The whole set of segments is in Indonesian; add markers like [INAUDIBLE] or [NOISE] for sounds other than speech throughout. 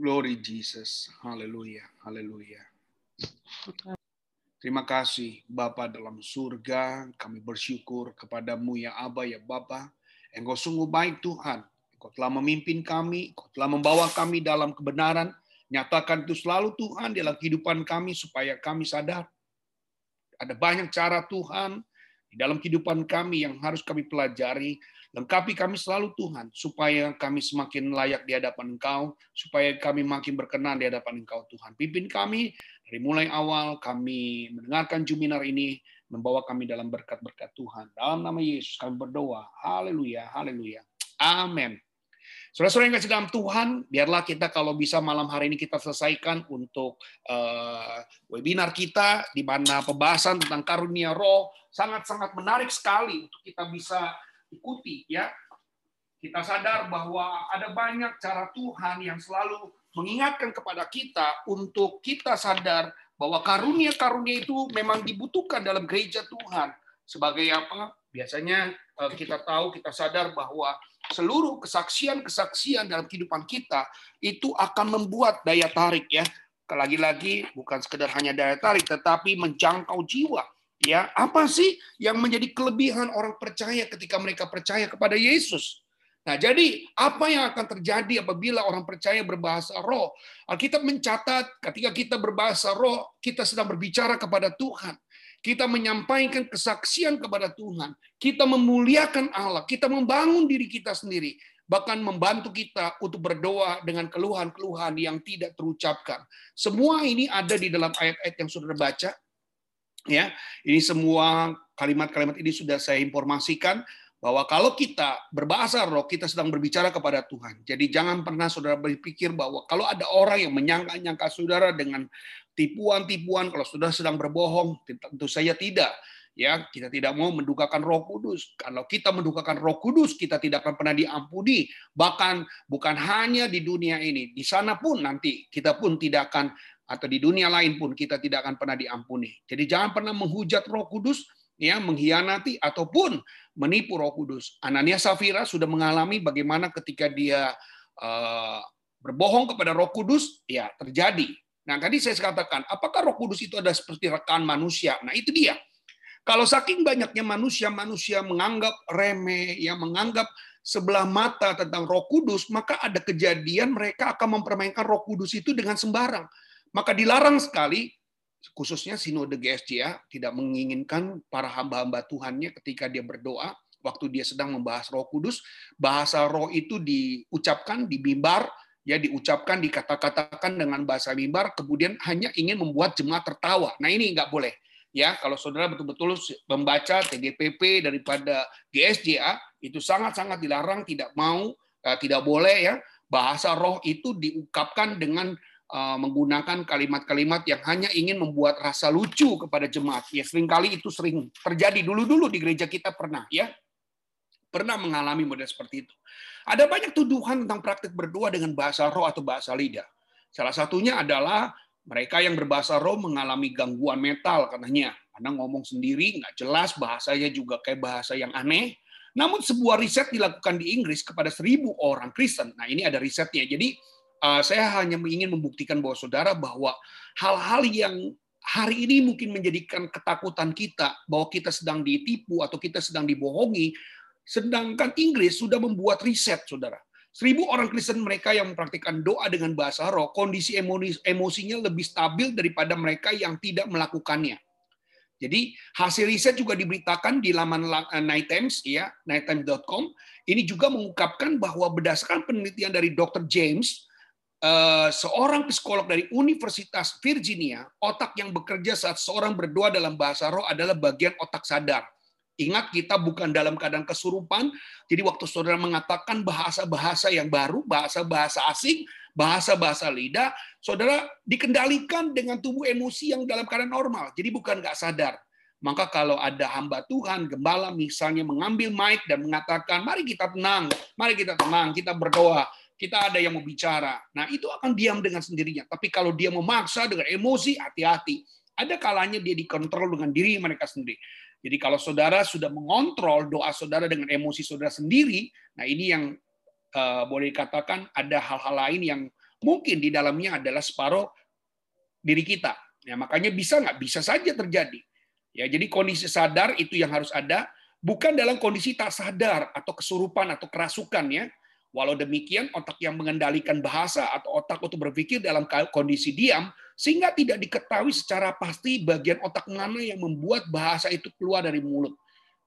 Glory Jesus. Haleluya. Haleluya. Terima kasih Bapa dalam surga. Kami bersyukur kepadamu ya Aba ya Bapa. Engkau sungguh baik Tuhan. Engkau telah memimpin kami. Engkau telah membawa kami dalam kebenaran. Nyatakan itu selalu Tuhan dalam kehidupan kami supaya kami sadar. Ada banyak cara Tuhan di dalam kehidupan kami yang harus kami pelajari. Lengkapi kami selalu Tuhan, supaya kami semakin layak di hadapan Engkau, supaya kami makin berkenan di hadapan Engkau Tuhan. Pimpin kami dari mulai awal kami mendengarkan Juminar ini, membawa kami dalam berkat-berkat Tuhan. Dalam nama Yesus kami berdoa. Haleluya, haleluya. Amin. Saudara-saudara yang kasih dalam Tuhan, biarlah kita kalau bisa malam hari ini kita selesaikan untuk uh, webinar kita, di mana pembahasan tentang karunia roh sangat-sangat menarik sekali untuk kita bisa ikuti ya. Kita sadar bahwa ada banyak cara Tuhan yang selalu mengingatkan kepada kita untuk kita sadar bahwa karunia-karunia itu memang dibutuhkan dalam gereja Tuhan. Sebagai apa? Biasanya eh, kita tahu, kita sadar bahwa seluruh kesaksian-kesaksian dalam kehidupan kita itu akan membuat daya tarik ya. Lagi-lagi bukan sekedar hanya daya tarik, tetapi menjangkau jiwa Ya, apa sih yang menjadi kelebihan orang percaya ketika mereka percaya kepada Yesus? Nah, jadi apa yang akan terjadi apabila orang percaya berbahasa roh? Alkitab mencatat ketika kita berbahasa roh, kita sedang berbicara kepada Tuhan. Kita menyampaikan kesaksian kepada Tuhan. Kita memuliakan Allah. Kita membangun diri kita sendiri. Bahkan membantu kita untuk berdoa dengan keluhan-keluhan yang tidak terucapkan. Semua ini ada di dalam ayat-ayat yang sudah baca ya ini semua kalimat-kalimat ini sudah saya informasikan bahwa kalau kita berbahasa roh kita sedang berbicara kepada Tuhan. Jadi jangan pernah saudara berpikir bahwa kalau ada orang yang menyangka-nyangka saudara dengan tipuan-tipuan kalau saudara sedang berbohong, tentu saja tidak. Ya, kita tidak mau mendukakan Roh Kudus. Kalau kita mendukakan Roh Kudus, kita tidak akan pernah diampuni. Bahkan bukan hanya di dunia ini, di sana pun nanti kita pun tidak akan atau di dunia lain pun kita tidak akan pernah diampuni. Jadi jangan pernah menghujat Roh Kudus, ya mengkhianati ataupun menipu Roh Kudus. Anania Safira sudah mengalami bagaimana ketika dia uh, berbohong kepada Roh Kudus, ya terjadi. Nah, tadi saya katakan, apakah Roh Kudus itu ada seperti rekan manusia? Nah, itu dia. Kalau saking banyaknya manusia-manusia menganggap remeh, yang menganggap sebelah mata tentang Roh Kudus, maka ada kejadian mereka akan mempermainkan Roh Kudus itu dengan sembarang. Maka dilarang sekali, khususnya sinode GSCA tidak menginginkan para hamba-hamba Tuhannya ketika dia berdoa, waktu dia sedang membahas roh kudus, bahasa roh itu diucapkan di mimbar, ya diucapkan, dikata-katakan dengan bahasa mimbar, kemudian hanya ingin membuat jemaat tertawa. Nah ini nggak boleh. Ya, kalau saudara betul-betul membaca TGPP daripada GSJA itu sangat-sangat dilarang, tidak mau, eh, tidak boleh ya bahasa roh itu diungkapkan dengan Uh, menggunakan kalimat-kalimat yang hanya ingin membuat rasa lucu kepada jemaat. Ya sering kali itu sering terjadi dulu-dulu di gereja kita pernah ya. Pernah mengalami model seperti itu. Ada banyak tuduhan tentang praktik berdoa dengan bahasa roh atau bahasa lidah. Salah satunya adalah mereka yang berbahasa roh mengalami gangguan metal katanya. Karena ngomong sendiri nggak jelas, bahasanya juga kayak bahasa yang aneh. Namun sebuah riset dilakukan di Inggris kepada seribu orang Kristen. Nah ini ada risetnya. Jadi uh, saya hanya ingin membuktikan bahwa saudara bahwa hal-hal yang hari ini mungkin menjadikan ketakutan kita bahwa kita sedang ditipu atau kita sedang dibohongi, sedangkan Inggris sudah membuat riset, saudara. Seribu orang Kristen mereka yang mempraktikkan doa dengan bahasa roh, kondisi emosinya lebih stabil daripada mereka yang tidak melakukannya. Jadi hasil riset juga diberitakan di laman eh, Night Times, ya, nighttimes.com. Ini juga mengungkapkan bahwa berdasarkan penelitian dari Dr. James, Eh, seorang psikolog dari Universitas Virginia, otak yang bekerja saat seorang berdoa dalam bahasa roh adalah bagian otak sadar. Ingat kita bukan dalam keadaan kesurupan, jadi waktu saudara mengatakan bahasa-bahasa yang baru, bahasa-bahasa asing, bahasa-bahasa lidah, saudara dikendalikan dengan tubuh emosi yang dalam keadaan normal. Jadi bukan nggak sadar. Maka kalau ada hamba Tuhan, gembala misalnya mengambil mic dan mengatakan, mari kita tenang, mari kita tenang, kita berdoa kita ada yang mau bicara. Nah, itu akan diam dengan sendirinya. Tapi kalau dia memaksa dengan emosi, hati-hati. Ada kalanya dia dikontrol dengan diri mereka sendiri. Jadi kalau saudara sudah mengontrol doa saudara dengan emosi saudara sendiri, nah ini yang uh, boleh dikatakan ada hal-hal lain yang mungkin di dalamnya adalah separuh diri kita. Ya, makanya bisa nggak? Bisa saja terjadi. Ya, jadi kondisi sadar itu yang harus ada, bukan dalam kondisi tak sadar atau kesurupan atau kerasukan ya. Walau demikian, otak yang mengendalikan bahasa atau otak untuk berpikir dalam kondisi diam, sehingga tidak diketahui secara pasti bagian otak mana yang membuat bahasa itu keluar dari mulut.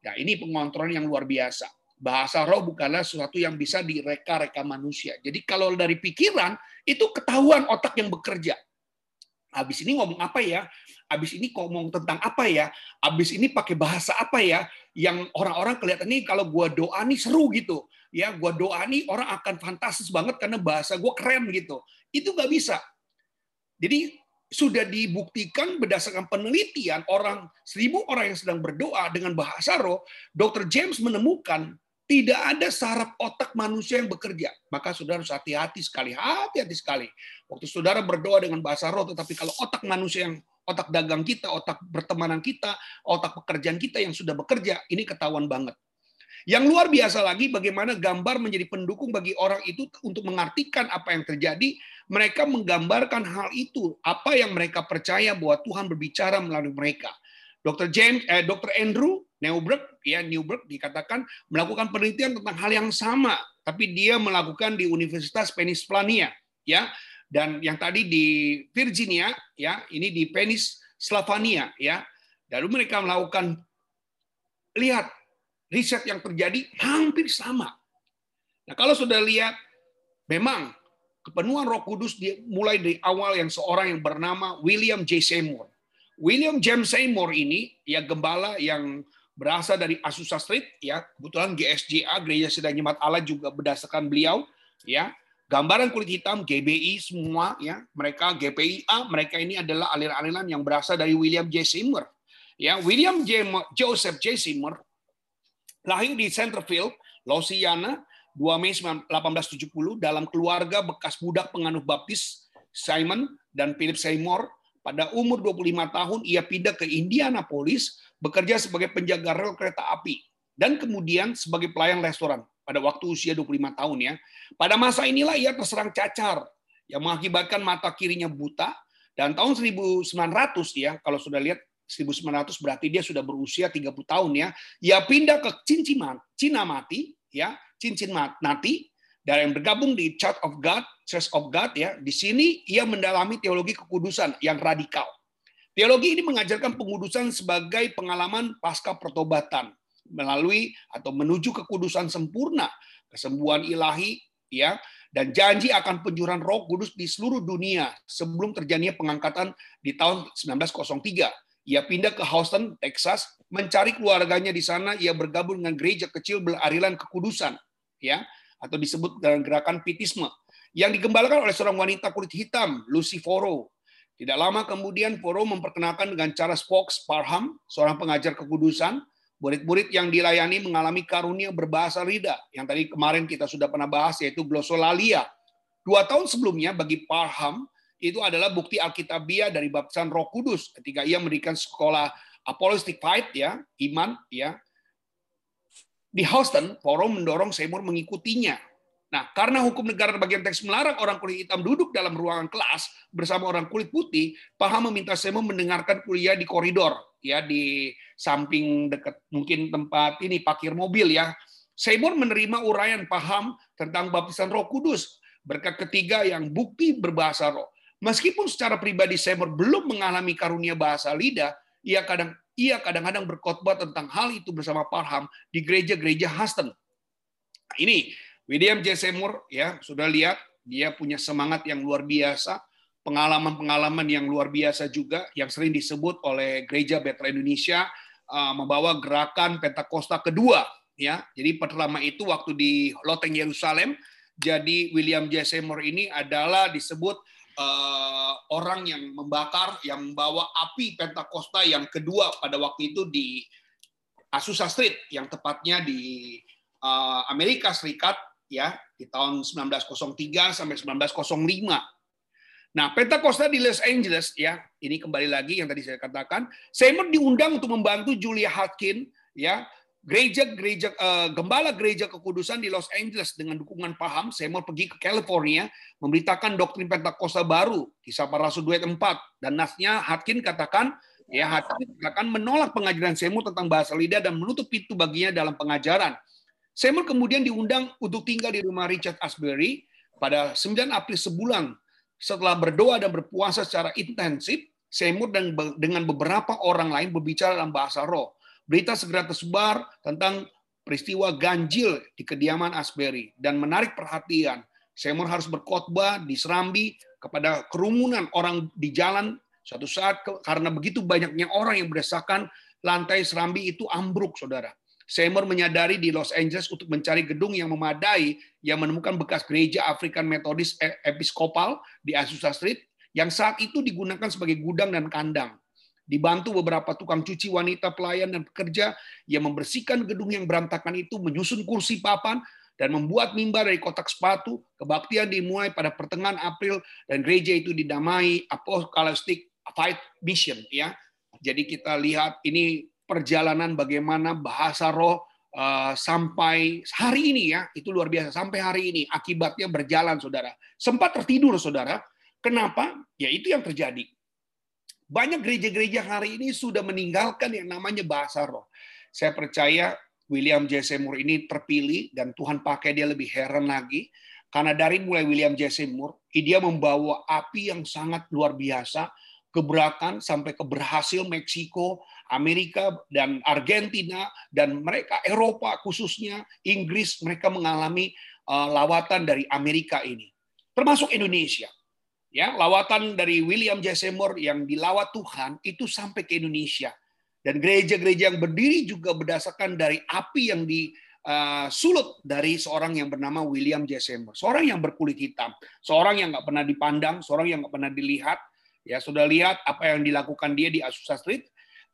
Ya, ini pengontrolan yang luar biasa. Bahasa roh bukanlah sesuatu yang bisa direka-reka manusia. Jadi kalau dari pikiran, itu ketahuan otak yang bekerja. Habis ini ngomong apa ya? Habis ini ngomong tentang apa ya? Habis ini pakai bahasa apa ya? Yang orang-orang kelihatan nih kalau gua doa nih seru gitu ya gue doa nih orang akan fantastis banget karena bahasa gue keren gitu. Itu nggak bisa. Jadi sudah dibuktikan berdasarkan penelitian orang seribu orang yang sedang berdoa dengan bahasa roh, Dr. James menemukan tidak ada saraf otak manusia yang bekerja. Maka saudara harus hati-hati sekali, hati-hati sekali. Waktu saudara berdoa dengan bahasa roh, tetapi kalau otak manusia yang otak dagang kita, otak pertemanan kita, otak pekerjaan kita yang sudah bekerja, ini ketahuan banget. Yang luar biasa lagi bagaimana gambar menjadi pendukung bagi orang itu untuk mengartikan apa yang terjadi. Mereka menggambarkan hal itu, apa yang mereka percaya bahwa Tuhan berbicara melalui mereka. Dr. James, eh, Dr. Andrew Newberg, ya Newberg dikatakan melakukan penelitian tentang hal yang sama, tapi dia melakukan di Universitas Pennsylvania, ya. Dan yang tadi di Virginia, ya, ini di Pennsylvania, ya. Lalu mereka melakukan lihat riset yang terjadi hampir sama. Nah, kalau sudah lihat, memang kepenuhan Roh Kudus mulai dari awal yang seorang yang bernama William J. Seymour. William James Seymour ini ya gembala yang berasal dari Azusa Street ya, kebetulan GSJA Gereja Sedang Jemaat Allah juga berdasarkan beliau ya. Gambaran kulit hitam GBI semua ya, mereka GPIA, mereka ini adalah aliran-aliran yang berasal dari William J. Seymour. Ya, William J. Joseph J. Seymour Lahir di Centerville, Louisiana, 2 Mei 1870 dalam keluarga bekas budak penganut baptis Simon dan Philip Seymour. Pada umur 25 tahun, ia pindah ke Indianapolis, bekerja sebagai penjaga rel kereta api, dan kemudian sebagai pelayan restoran pada waktu usia 25 tahun ya. Pada masa inilah ia terserang cacar yang mengakibatkan mata kirinya buta dan tahun 1900 ya kalau sudah lihat 1900 berarti dia sudah berusia 30 tahun ya. Ia pindah ke cincin Cina mati ya, cincin mati dan yang bergabung di Church of God, Church of God ya. Di sini ia mendalami teologi kekudusan yang radikal. Teologi ini mengajarkan pengudusan sebagai pengalaman pasca pertobatan melalui atau menuju kekudusan sempurna, kesembuhan ilahi ya, dan janji akan pencurahan Roh Kudus di seluruh dunia sebelum terjadinya pengangkatan di tahun 1903. Ia pindah ke Houston, Texas, mencari keluarganya di sana. Ia bergabung dengan gereja kecil berarilan kekudusan, ya, atau disebut dalam gerakan Pitisme, yang digembalakan oleh seorang wanita kulit hitam, Lucy Foro. Tidak lama kemudian Foro memperkenalkan dengan cara Fox Parham, seorang pengajar kekudusan. Murid-murid yang dilayani mengalami karunia berbahasa rida, yang tadi kemarin kita sudah pernah bahas, yaitu glosolalia. Dua tahun sebelumnya bagi Parham, itu adalah bukti alkitabiah dari baptisan Roh Kudus ketika ia mendirikan sekolah apologetic fight ya, iman ya. Di Houston, forum mendorong Seymour mengikutinya. Nah, karena hukum negara bagian teks melarang orang kulit hitam duduk dalam ruangan kelas bersama orang kulit putih, Paham meminta Seymour mendengarkan kuliah di koridor, ya di samping dekat mungkin tempat ini parkir mobil ya. Seymour menerima uraian Paham tentang baptisan Roh Kudus berkat ketiga yang bukti berbahasa roh. Meskipun secara pribadi Seymour belum mengalami karunia bahasa lidah, ia kadang ia kadang-kadang berkhotbah tentang hal itu bersama Parham di gereja-gereja Huston. Nah, ini William J. Seymour ya sudah lihat dia punya semangat yang luar biasa, pengalaman-pengalaman yang luar biasa juga yang sering disebut oleh Gereja Betel Indonesia uh, membawa gerakan Pentakosta kedua ya. Jadi pertama itu waktu di Loteng Yerusalem, jadi William J. Seymour ini adalah disebut uh, orang yang membakar, yang membawa api Pentakosta yang kedua pada waktu itu di Azusa Street, yang tepatnya di uh, Amerika Serikat, ya di tahun 1903 sampai 1905. Nah, Pentakosta di Los Angeles, ya ini kembali lagi yang tadi saya katakan, Seymour diundang untuk membantu Julia Hatkin, ya gereja-gereja uh, gembala gereja kekudusan di Los Angeles dengan dukungan paham, mau pergi ke California memberitakan doktrin Pentakosta baru, kisah para rasul duet 4 dan nasnya Hatkin katakan ya Hatkin katakan menolak pengajaran Seymour tentang bahasa lidah dan menutup pintu baginya dalam pengajaran. Seymour kemudian diundang untuk tinggal di rumah Richard Asbury pada 9 April sebulan. Setelah berdoa dan berpuasa secara intensif, Seymour dan dengan beberapa orang lain berbicara dalam bahasa roh Berita segera tersebar tentang peristiwa ganjil di kediaman Asbury dan menarik perhatian. Seymour harus berkhotbah di Serambi kepada kerumunan orang di jalan suatu saat karena begitu banyaknya orang yang berdasarkan lantai Serambi itu ambruk, saudara. Seymour menyadari di Los Angeles untuk mencari gedung yang memadai yang menemukan bekas gereja African Methodist Episcopal di Azusa Street yang saat itu digunakan sebagai gudang dan kandang. Dibantu beberapa tukang cuci wanita, pelayan, dan pekerja yang membersihkan gedung yang berantakan itu, menyusun kursi papan, dan membuat mimbar dari kotak sepatu. Kebaktian dimulai pada pertengahan April dan gereja itu didamai Apocalyptic Fight Mission. Ya, jadi kita lihat ini perjalanan bagaimana bahasa roh uh, sampai hari ini ya. Itu luar biasa sampai hari ini akibatnya berjalan saudara. Sempat tertidur saudara. Kenapa? Ya itu yang terjadi banyak gereja-gereja hari ini sudah meninggalkan yang namanya bahasa roh. Saya percaya William J. Seymour ini terpilih dan Tuhan pakai dia lebih heran lagi. Karena dari mulai William J. Seymour, dia membawa api yang sangat luar biasa, gebrakan sampai ke berhasil Meksiko, Amerika, dan Argentina, dan mereka Eropa khususnya, Inggris, mereka mengalami uh, lawatan dari Amerika ini. Termasuk Indonesia ya lawatan dari William J. Seymour yang dilawat Tuhan itu sampai ke Indonesia. Dan gereja-gereja yang berdiri juga berdasarkan dari api yang disulut uh, dari seorang yang bernama William J. Seymour. Seorang yang berkulit hitam. Seorang yang nggak pernah dipandang seorang yang nggak pernah dilihat. Ya sudah lihat apa yang dilakukan dia di Azusa Street.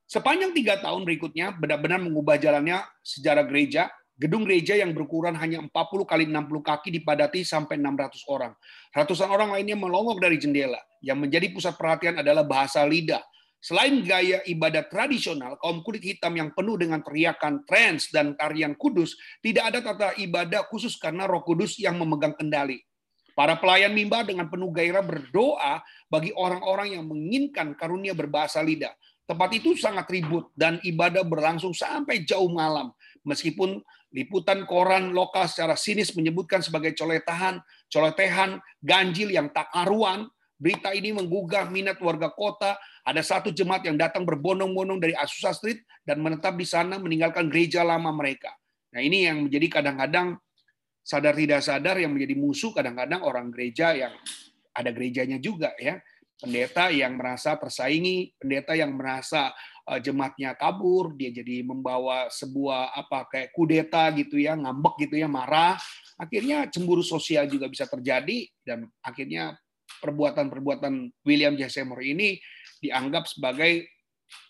Sepanjang tiga tahun berikutnya benar-benar mengubah jalannya sejarah gereja Gedung gereja yang berukuran hanya 40 kali 60 kaki dipadati sampai 600 orang. Ratusan orang lainnya melongok dari jendela. Yang menjadi pusat perhatian adalah bahasa lidah. Selain gaya ibadah tradisional, kaum kulit hitam yang penuh dengan teriakan trance dan tarian kudus, tidak ada tata ibadah khusus karena roh kudus yang memegang kendali. Para pelayan mimbar dengan penuh gairah berdoa bagi orang-orang yang menginginkan karunia berbahasa lidah. Tempat itu sangat ribut dan ibadah berlangsung sampai jauh malam. Meskipun Liputan koran lokal secara sinis menyebutkan sebagai coletahan, coletehan, ganjil yang tak karuan. Berita ini menggugah minat warga kota. Ada satu jemaat yang datang berbondong-bondong dari Azusa Street dan menetap di sana meninggalkan gereja lama mereka. Nah ini yang menjadi kadang-kadang sadar tidak sadar yang menjadi musuh kadang-kadang orang gereja yang ada gerejanya juga ya pendeta yang merasa tersaingi, pendeta yang merasa jemaatnya kabur, dia jadi membawa sebuah apa kayak kudeta gitu ya, ngambek gitu ya, marah. Akhirnya cemburu sosial juga bisa terjadi dan akhirnya perbuatan-perbuatan William J. Seymour ini dianggap sebagai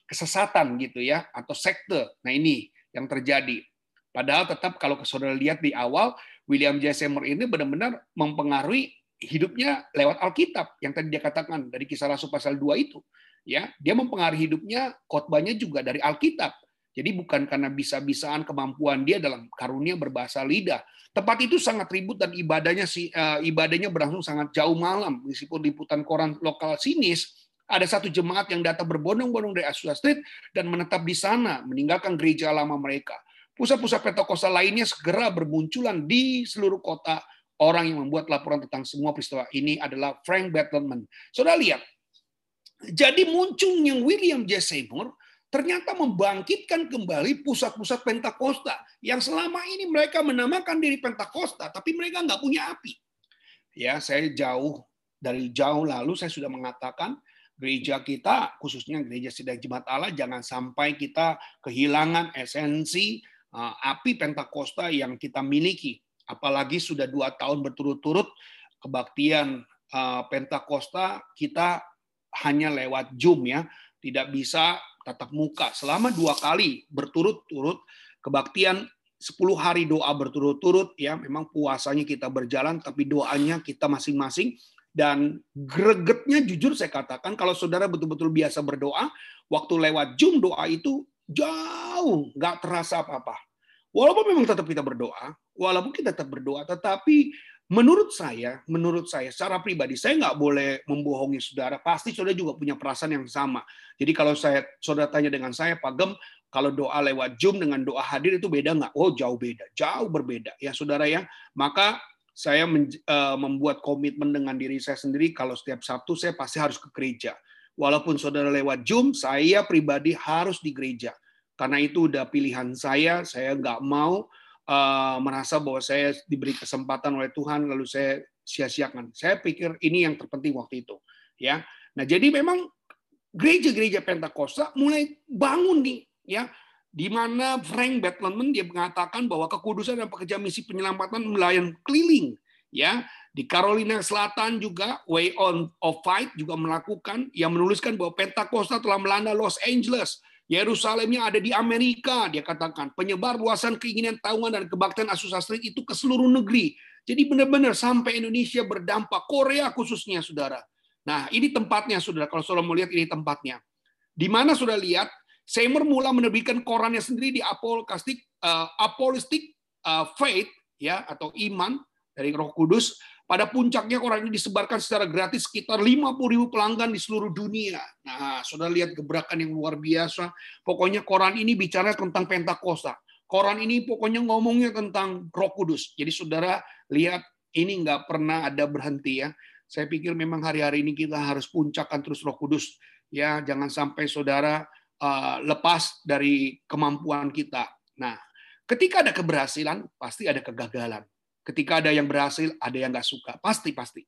kesesatan gitu ya atau sekte. Nah ini yang terjadi. Padahal tetap kalau saudara lihat di awal William J. Seymour ini benar-benar mempengaruhi hidupnya lewat Alkitab yang tadi dia katakan dari kisah Rasul pasal 2 itu ya dia mempengaruhi hidupnya khotbahnya juga dari Alkitab. Jadi bukan karena bisa-bisaan kemampuan dia dalam karunia berbahasa lidah. Tempat itu sangat ribut dan ibadahnya si uh, ibadahnya berlangsung sangat jauh malam. Meskipun liputan koran lokal sinis ada satu jemaat yang datang berbondong-bondong dari Azusa Street dan menetap di sana meninggalkan gereja lama mereka. Pusat-pusat Pentakosta lainnya segera bermunculan di seluruh kota. Orang yang membuat laporan tentang semua peristiwa ini adalah Frank Battleman. Saudara lihat, jadi munculnya William J. Seymour ternyata membangkitkan kembali pusat-pusat Pentakosta yang selama ini mereka menamakan diri Pentakosta, tapi mereka nggak punya api. Ya, saya jauh dari jauh lalu saya sudah mengatakan gereja kita, khususnya gereja Sidang Jemaat Allah, jangan sampai kita kehilangan esensi uh, api Pentakosta yang kita miliki. Apalagi sudah dua tahun berturut-turut kebaktian uh, Pentakosta kita hanya lewat Zoom ya, tidak bisa tatap muka. Selama dua kali berturut-turut kebaktian 10 hari doa berturut-turut ya memang puasanya kita berjalan tapi doanya kita masing-masing dan gregetnya jujur saya katakan kalau saudara betul-betul biasa berdoa waktu lewat Zoom doa itu jauh nggak terasa apa-apa Walaupun memang tetap kita berdoa, walaupun kita tetap berdoa, tetapi menurut saya, menurut saya secara pribadi, saya nggak boleh membohongi saudara. Pasti saudara juga punya perasaan yang sama. Jadi kalau saya saudara tanya dengan saya, Pak Gem, kalau doa lewat Zoom dengan doa hadir itu beda nggak? Oh jauh beda, jauh berbeda ya saudara ya. Maka saya eh, membuat komitmen dengan diri saya sendiri kalau setiap Sabtu saya pasti harus ke gereja. Walaupun saudara lewat Zoom, saya pribadi harus di gereja karena itu udah pilihan saya, saya nggak mau uh, merasa bahwa saya diberi kesempatan oleh Tuhan lalu saya sia-siakan. Saya pikir ini yang terpenting waktu itu, ya. Nah, jadi memang gereja-gereja Pentakosta mulai bangun nih, ya di mana Frank Bettleman dia mengatakan bahwa kekudusan dan pekerja misi penyelamatan melayan keliling ya di Carolina Selatan juga Way on of Fight juga melakukan yang menuliskan bahwa Pentakosta telah melanda Los Angeles Yerusalemnya ada di Amerika, dia katakan. Penyebar luasan keinginan tahuan dan kebaktian Asusastri itu ke seluruh negeri. Jadi benar-benar sampai Indonesia berdampak. Korea khususnya, saudara. Nah, ini tempatnya, saudara. Kalau saudara mau lihat, ini tempatnya. Di mana sudah lihat, Seymour mula menerbitkan korannya sendiri di Apolistic, uh, Apolistic uh, Faith, ya atau iman dari Roh Kudus pada puncaknya koran ini disebarkan secara gratis sekitar 50 ribu pelanggan di seluruh dunia. Nah, saudara lihat gebrakan yang luar biasa. Pokoknya koran ini bicara tentang Pentakosta. Koran ini pokoknya ngomongnya tentang Roh Kudus. Jadi saudara lihat ini nggak pernah ada berhenti ya. Saya pikir memang hari-hari ini kita harus puncakkan terus Roh Kudus. Ya, jangan sampai saudara uh, lepas dari kemampuan kita. Nah, ketika ada keberhasilan, pasti ada kegagalan. Ketika ada yang berhasil, ada yang nggak suka. Pasti, pasti.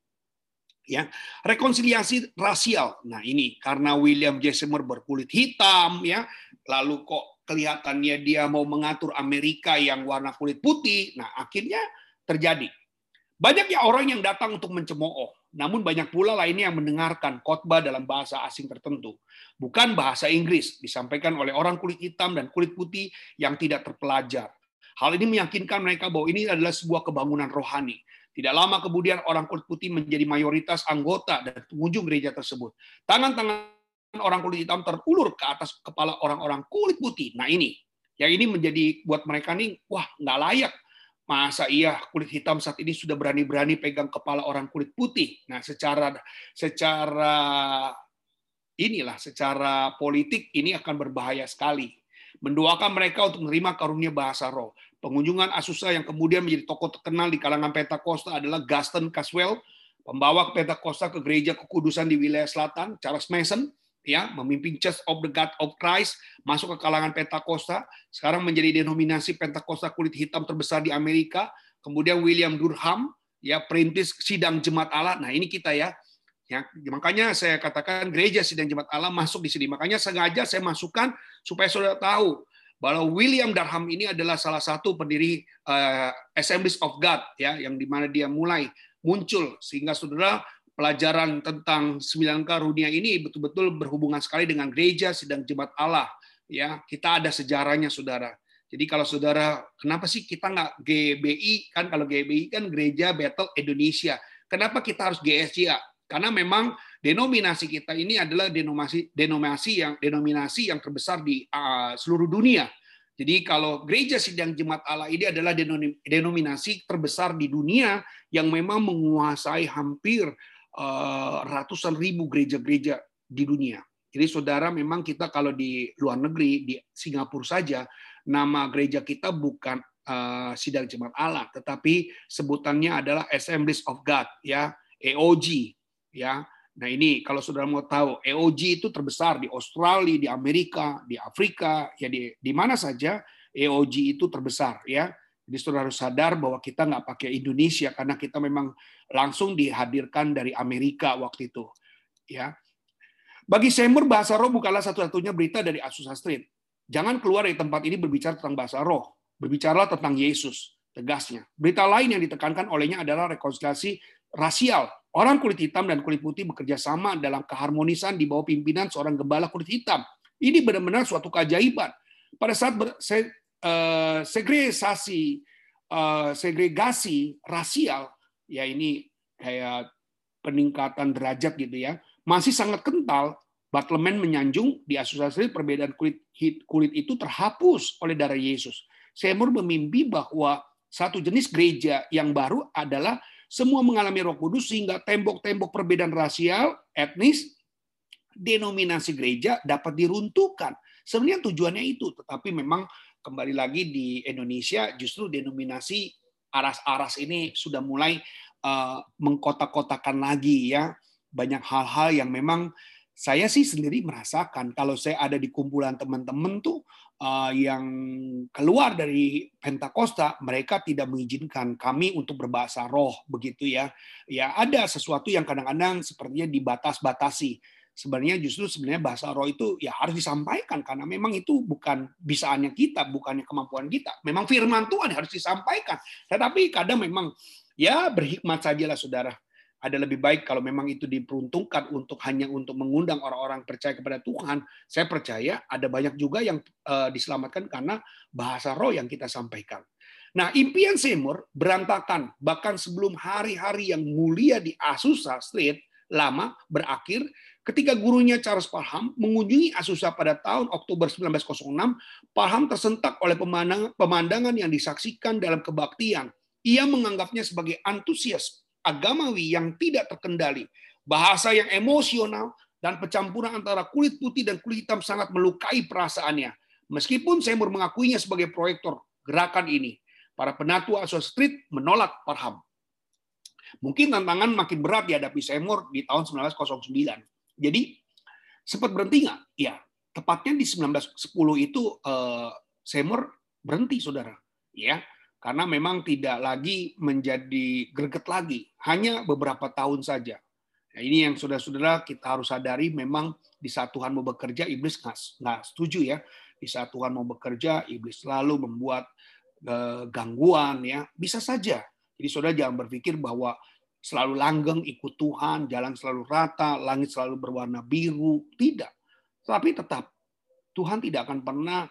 Ya, rekonsiliasi rasial. Nah ini karena William J. Seymour berkulit hitam, ya, lalu kok kelihatannya dia mau mengatur Amerika yang warna kulit putih. Nah akhirnya terjadi. Banyak ya orang yang datang untuk mencemooh, namun banyak pula lainnya yang mendengarkan khotbah dalam bahasa asing tertentu, bukan bahasa Inggris, disampaikan oleh orang kulit hitam dan kulit putih yang tidak terpelajar. Hal ini meyakinkan mereka bahwa ini adalah sebuah kebangunan rohani. Tidak lama kemudian orang kulit putih menjadi mayoritas anggota dan pengunjung gereja tersebut. Tangan-tangan orang kulit hitam terulur ke atas kepala orang-orang kulit putih. Nah ini, yang ini menjadi buat mereka nih, wah nggak layak. Masa iya kulit hitam saat ini sudah berani-berani pegang kepala orang kulit putih. Nah secara secara inilah secara politik ini akan berbahaya sekali mendoakan mereka untuk menerima karunia bahasa roh. Pengunjungan Asusa yang kemudian menjadi tokoh terkenal di kalangan Pentakosta adalah Gaston Caswell, pembawa Pentakosta ke gereja kekudusan di wilayah selatan, Charles Mason, ya memimpin Church of the God of Christ masuk ke kalangan Pentakosta, sekarang menjadi denominasi Pentakosta kulit hitam terbesar di Amerika. Kemudian William Durham, ya perintis sidang jemaat Allah. Nah ini kita ya, Ya, makanya saya katakan gereja sidang jemaat Allah masuk di sini. Makanya sengaja saya masukkan supaya saudara tahu bahwa William Darham ini adalah salah satu pendiri uh, Assemblies of God ya yang di mana dia mulai muncul. Sehingga saudara pelajaran tentang sembilan karunia ini betul-betul berhubungan sekali dengan gereja sidang jemaat Allah ya. Kita ada sejarahnya saudara. Jadi kalau saudara kenapa sih kita nggak GBI kan kalau GBI kan gereja Battle Indonesia. Kenapa kita harus GSJA karena memang denominasi kita ini adalah denominasi denominasi yang denominasi yang terbesar di uh, seluruh dunia. Jadi kalau gereja sidang jemaat Allah ini adalah denominasi terbesar di dunia yang memang menguasai hampir uh, ratusan ribu gereja-gereja di dunia. Jadi saudara memang kita kalau di luar negeri di Singapura saja nama gereja kita bukan uh, sidang jemaat Allah, tetapi sebutannya adalah Assemblies of God ya, EOG ya. Nah ini kalau saudara mau tahu, EOG itu terbesar di Australia, di Amerika, di Afrika, ya di, di mana saja EOG itu terbesar ya. Jadi saudara harus sadar bahwa kita nggak pakai Indonesia karena kita memang langsung dihadirkan dari Amerika waktu itu. Ya. Bagi Seymour, bahasa roh bukanlah satu-satunya berita dari Azusa Street. Jangan keluar dari tempat ini berbicara tentang bahasa roh. Berbicaralah tentang Yesus, tegasnya. Berita lain yang ditekankan olehnya adalah rekonsiliasi rasial Orang kulit hitam dan kulit putih bekerja sama dalam keharmonisan di bawah pimpinan seorang gembala kulit hitam. Ini benar-benar suatu keajaiban. Pada saat uh, segregasi uh, segregasi rasial, ya ini kayak peningkatan derajat gitu ya, masih sangat kental. Bartleman menyanjung di asosiasi perbedaan kulit kulit itu terhapus oleh darah Yesus. Seymour memimpi bahwa satu jenis gereja yang baru adalah semua mengalami Roh Kudus sehingga tembok-tembok perbedaan rasial, etnis, denominasi gereja dapat diruntuhkan. Sebenarnya tujuannya itu, tetapi memang kembali lagi di Indonesia justru denominasi aras-aras ini sudah mulai uh, mengkotak-kotakan lagi ya banyak hal-hal yang memang saya sih sendiri merasakan kalau saya ada di kumpulan teman-teman tuh uh, yang keluar dari Pentakosta mereka tidak mengizinkan kami untuk berbahasa roh begitu ya. Ya ada sesuatu yang kadang-kadang sepertinya dibatas-batasi. Sebenarnya justru sebenarnya bahasa roh itu ya harus disampaikan karena memang itu bukan bisaannya kita bukannya kemampuan kita. Memang firman Tuhan harus disampaikan. Tetapi kadang memang ya berhikmat sajalah saudara ada lebih baik kalau memang itu diperuntukkan untuk hanya untuk mengundang orang-orang percaya kepada Tuhan. Saya percaya ada banyak juga yang uh, diselamatkan karena bahasa roh yang kita sampaikan. Nah, impian Seymour berantakan bahkan sebelum hari-hari yang mulia di Azusa Street lama berakhir ketika gurunya Charles Parham mengunjungi Azusa pada tahun Oktober 1906, Parham tersentak oleh pemandangan yang disaksikan dalam kebaktian. Ia menganggapnya sebagai antusias agamawi yang tidak terkendali, bahasa yang emosional, dan pencampuran antara kulit putih dan kulit hitam sangat melukai perasaannya. Meskipun Seymour mengakuinya sebagai proyektor gerakan ini, para penatua Asos Street menolak Parham. Mungkin tantangan makin berat dihadapi Seymour di tahun 1909. Jadi sempat berhenti nggak? Ya, tepatnya di 1910 itu uh, Seymour berhenti, saudara. Ya, karena memang tidak lagi menjadi greget lagi, hanya beberapa tahun saja. Nah, ini yang saudara-saudara kita harus sadari memang di saat Tuhan mau bekerja, iblis nggak setuju ya. Di saat Tuhan mau bekerja, iblis selalu membuat eh, gangguan ya. Bisa saja. Jadi saudara jangan berpikir bahwa selalu langgeng ikut Tuhan, jalan selalu rata, langit selalu berwarna biru. Tidak. Tapi tetap Tuhan tidak akan pernah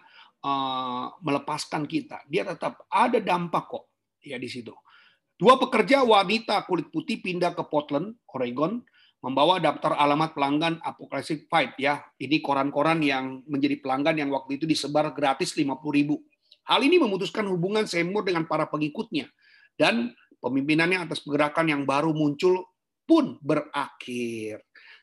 melepaskan kita. Dia tetap ada dampak kok ya di situ. Dua pekerja wanita kulit putih pindah ke Portland, Oregon, membawa daftar alamat pelanggan Apocalyptic Fight ya. Ini koran-koran yang menjadi pelanggan yang waktu itu disebar gratis 50 ribu. Hal ini memutuskan hubungan Seymour dengan para pengikutnya dan pemimpinannya atas pergerakan yang baru muncul pun berakhir.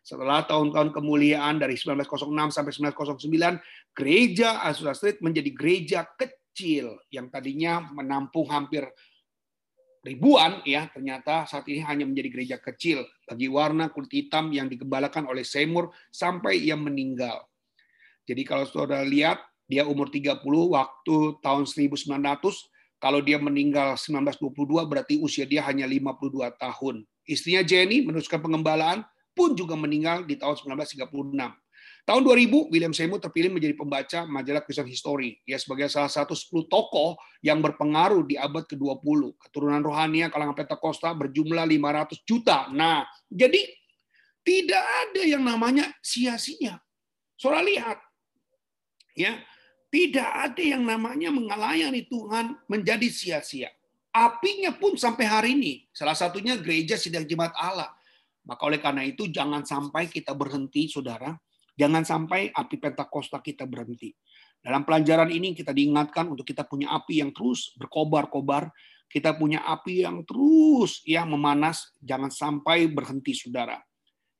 Setelah tahun-tahun kemuliaan dari 1906 sampai 1909, gereja Azusa Street menjadi gereja kecil yang tadinya menampung hampir ribuan ya ternyata saat ini hanya menjadi gereja kecil bagi warna kulit hitam yang digembalakan oleh Seymour sampai ia meninggal. Jadi kalau saudara lihat dia umur 30 waktu tahun 1900 kalau dia meninggal 1922 berarti usia dia hanya 52 tahun. Istrinya Jenny meneruskan pengembalaan pun juga meninggal di tahun 1936. Tahun 2000, William Seymour terpilih menjadi pembaca majalah Christian History ya sebagai salah satu 10 tokoh yang berpengaruh di abad ke-20. Keturunan rohani kalangan Pentakosta berjumlah 500 juta. Nah, jadi tidak ada yang namanya sia-sia. Saudara lihat, ya tidak ada yang namanya mengalayani Tuhan menjadi sia-sia. Apinya pun sampai hari ini, salah satunya gereja sidang jemaat Allah maka oleh karena itu jangan sampai kita berhenti, saudara. Jangan sampai api Pentakosta kita berhenti. Dalam pelajaran ini kita diingatkan untuk kita punya api yang terus berkobar-kobar. Kita punya api yang terus ya memanas. Jangan sampai berhenti, saudara.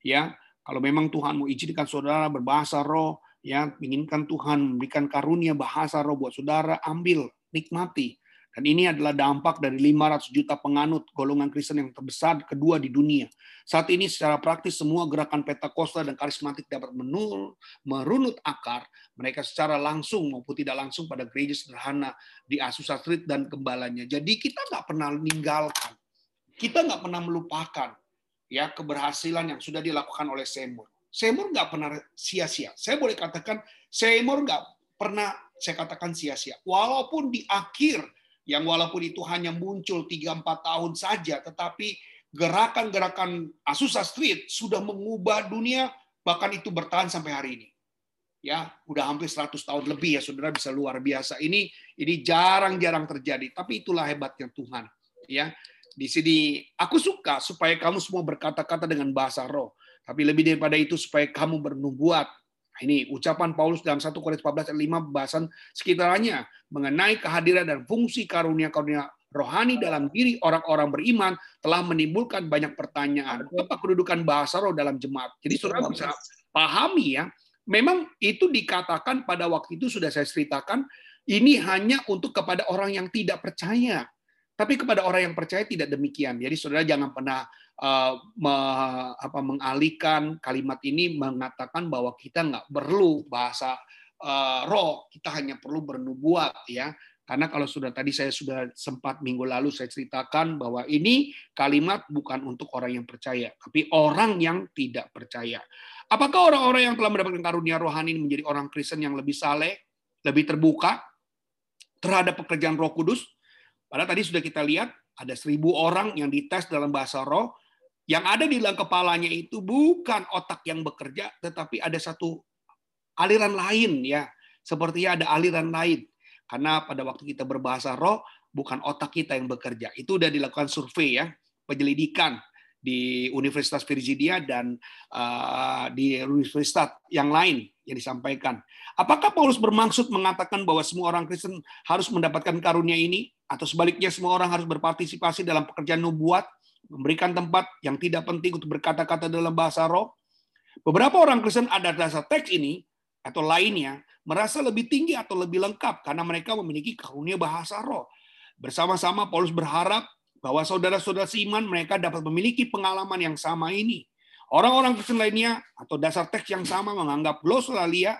Ya, kalau memang Tuhan mau izinkan saudara berbahasa roh, ya inginkan Tuhan memberikan karunia bahasa roh buat saudara, ambil, nikmati. Dan ini adalah dampak dari 500 juta penganut golongan Kristen yang terbesar kedua di dunia. Saat ini secara praktis semua gerakan Pentakosta dan karismatik dapat menul, merunut akar mereka secara langsung maupun tidak langsung pada gereja sederhana di Azusa Street dan gembalanya. Jadi kita nggak pernah meninggalkan, kita nggak pernah melupakan ya keberhasilan yang sudah dilakukan oleh Seymour. Seymour nggak pernah sia-sia. Saya boleh katakan Seymour nggak pernah saya katakan sia-sia. Walaupun di akhir yang walaupun itu hanya muncul 3-4 tahun saja, tetapi gerakan-gerakan Azusa Street sudah mengubah dunia, bahkan itu bertahan sampai hari ini. Ya, udah hampir 100 tahun lebih ya, saudara bisa luar biasa. Ini ini jarang-jarang terjadi, tapi itulah hebatnya Tuhan. Ya, di sini aku suka supaya kamu semua berkata-kata dengan bahasa roh, tapi lebih daripada itu supaya kamu bernubuat. Nah, ini ucapan Paulus dalam 1 Korintus 14 ayat 5 bahasan sekitarnya mengenai kehadiran dan fungsi karunia-karunia rohani dalam diri orang-orang beriman telah menimbulkan banyak pertanyaan. Apa kedudukan bahasa roh dalam jemaat? Jadi saudara bisa pahami ya, memang itu dikatakan pada waktu itu sudah saya ceritakan, ini hanya untuk kepada orang yang tidak percaya. Tapi kepada orang yang percaya tidak demikian. Jadi saudara jangan pernah uh, me, apa, mengalihkan kalimat ini mengatakan bahwa kita nggak perlu bahasa uh, roh, kita hanya perlu bernubuat ya. Karena kalau sudah tadi saya sudah sempat minggu lalu saya ceritakan bahwa ini kalimat bukan untuk orang yang percaya, tapi orang yang tidak percaya. Apakah orang-orang yang telah mendapatkan karunia rohani ini menjadi orang Kristen yang lebih saleh, lebih terbuka terhadap pekerjaan Roh Kudus? Padahal tadi sudah kita lihat ada seribu orang yang dites dalam bahasa roh. Yang ada di dalam kepalanya itu bukan otak yang bekerja, tetapi ada satu aliran lain ya. Sepertinya ada aliran lain. Karena pada waktu kita berbahasa roh, bukan otak kita yang bekerja. Itu sudah dilakukan survei ya, penyelidikan di Universitas Virginia dan uh, di universitas yang lain yang disampaikan. Apakah Paulus bermaksud mengatakan bahwa semua orang Kristen harus mendapatkan karunia ini? atau sebaliknya semua orang harus berpartisipasi dalam pekerjaan nubuat, memberikan tempat yang tidak penting untuk berkata-kata dalam bahasa roh. Beberapa orang Kristen ada dasar teks ini atau lainnya merasa lebih tinggi atau lebih lengkap karena mereka memiliki karunia bahasa roh. Bersama-sama Paulus berharap bahwa saudara-saudara seiman mereka dapat memiliki pengalaman yang sama ini. Orang-orang Kristen lainnya atau dasar teks yang sama menganggap glosolalia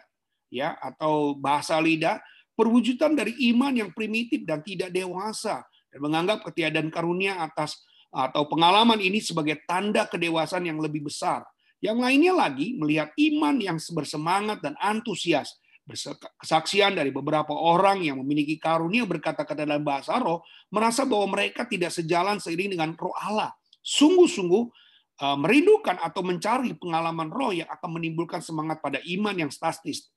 ya atau bahasa lidah perwujudan dari iman yang primitif dan tidak dewasa dan menganggap ketiadaan karunia atas atau pengalaman ini sebagai tanda kedewasaan yang lebih besar. Yang lainnya lagi melihat iman yang bersemangat dan antusias, kesaksian dari beberapa orang yang memiliki karunia berkata-kata dalam bahasa roh, merasa bahwa mereka tidak sejalan seiring dengan roh Allah. Sungguh-sungguh uh, merindukan atau mencari pengalaman roh yang akan menimbulkan semangat pada iman yang statis.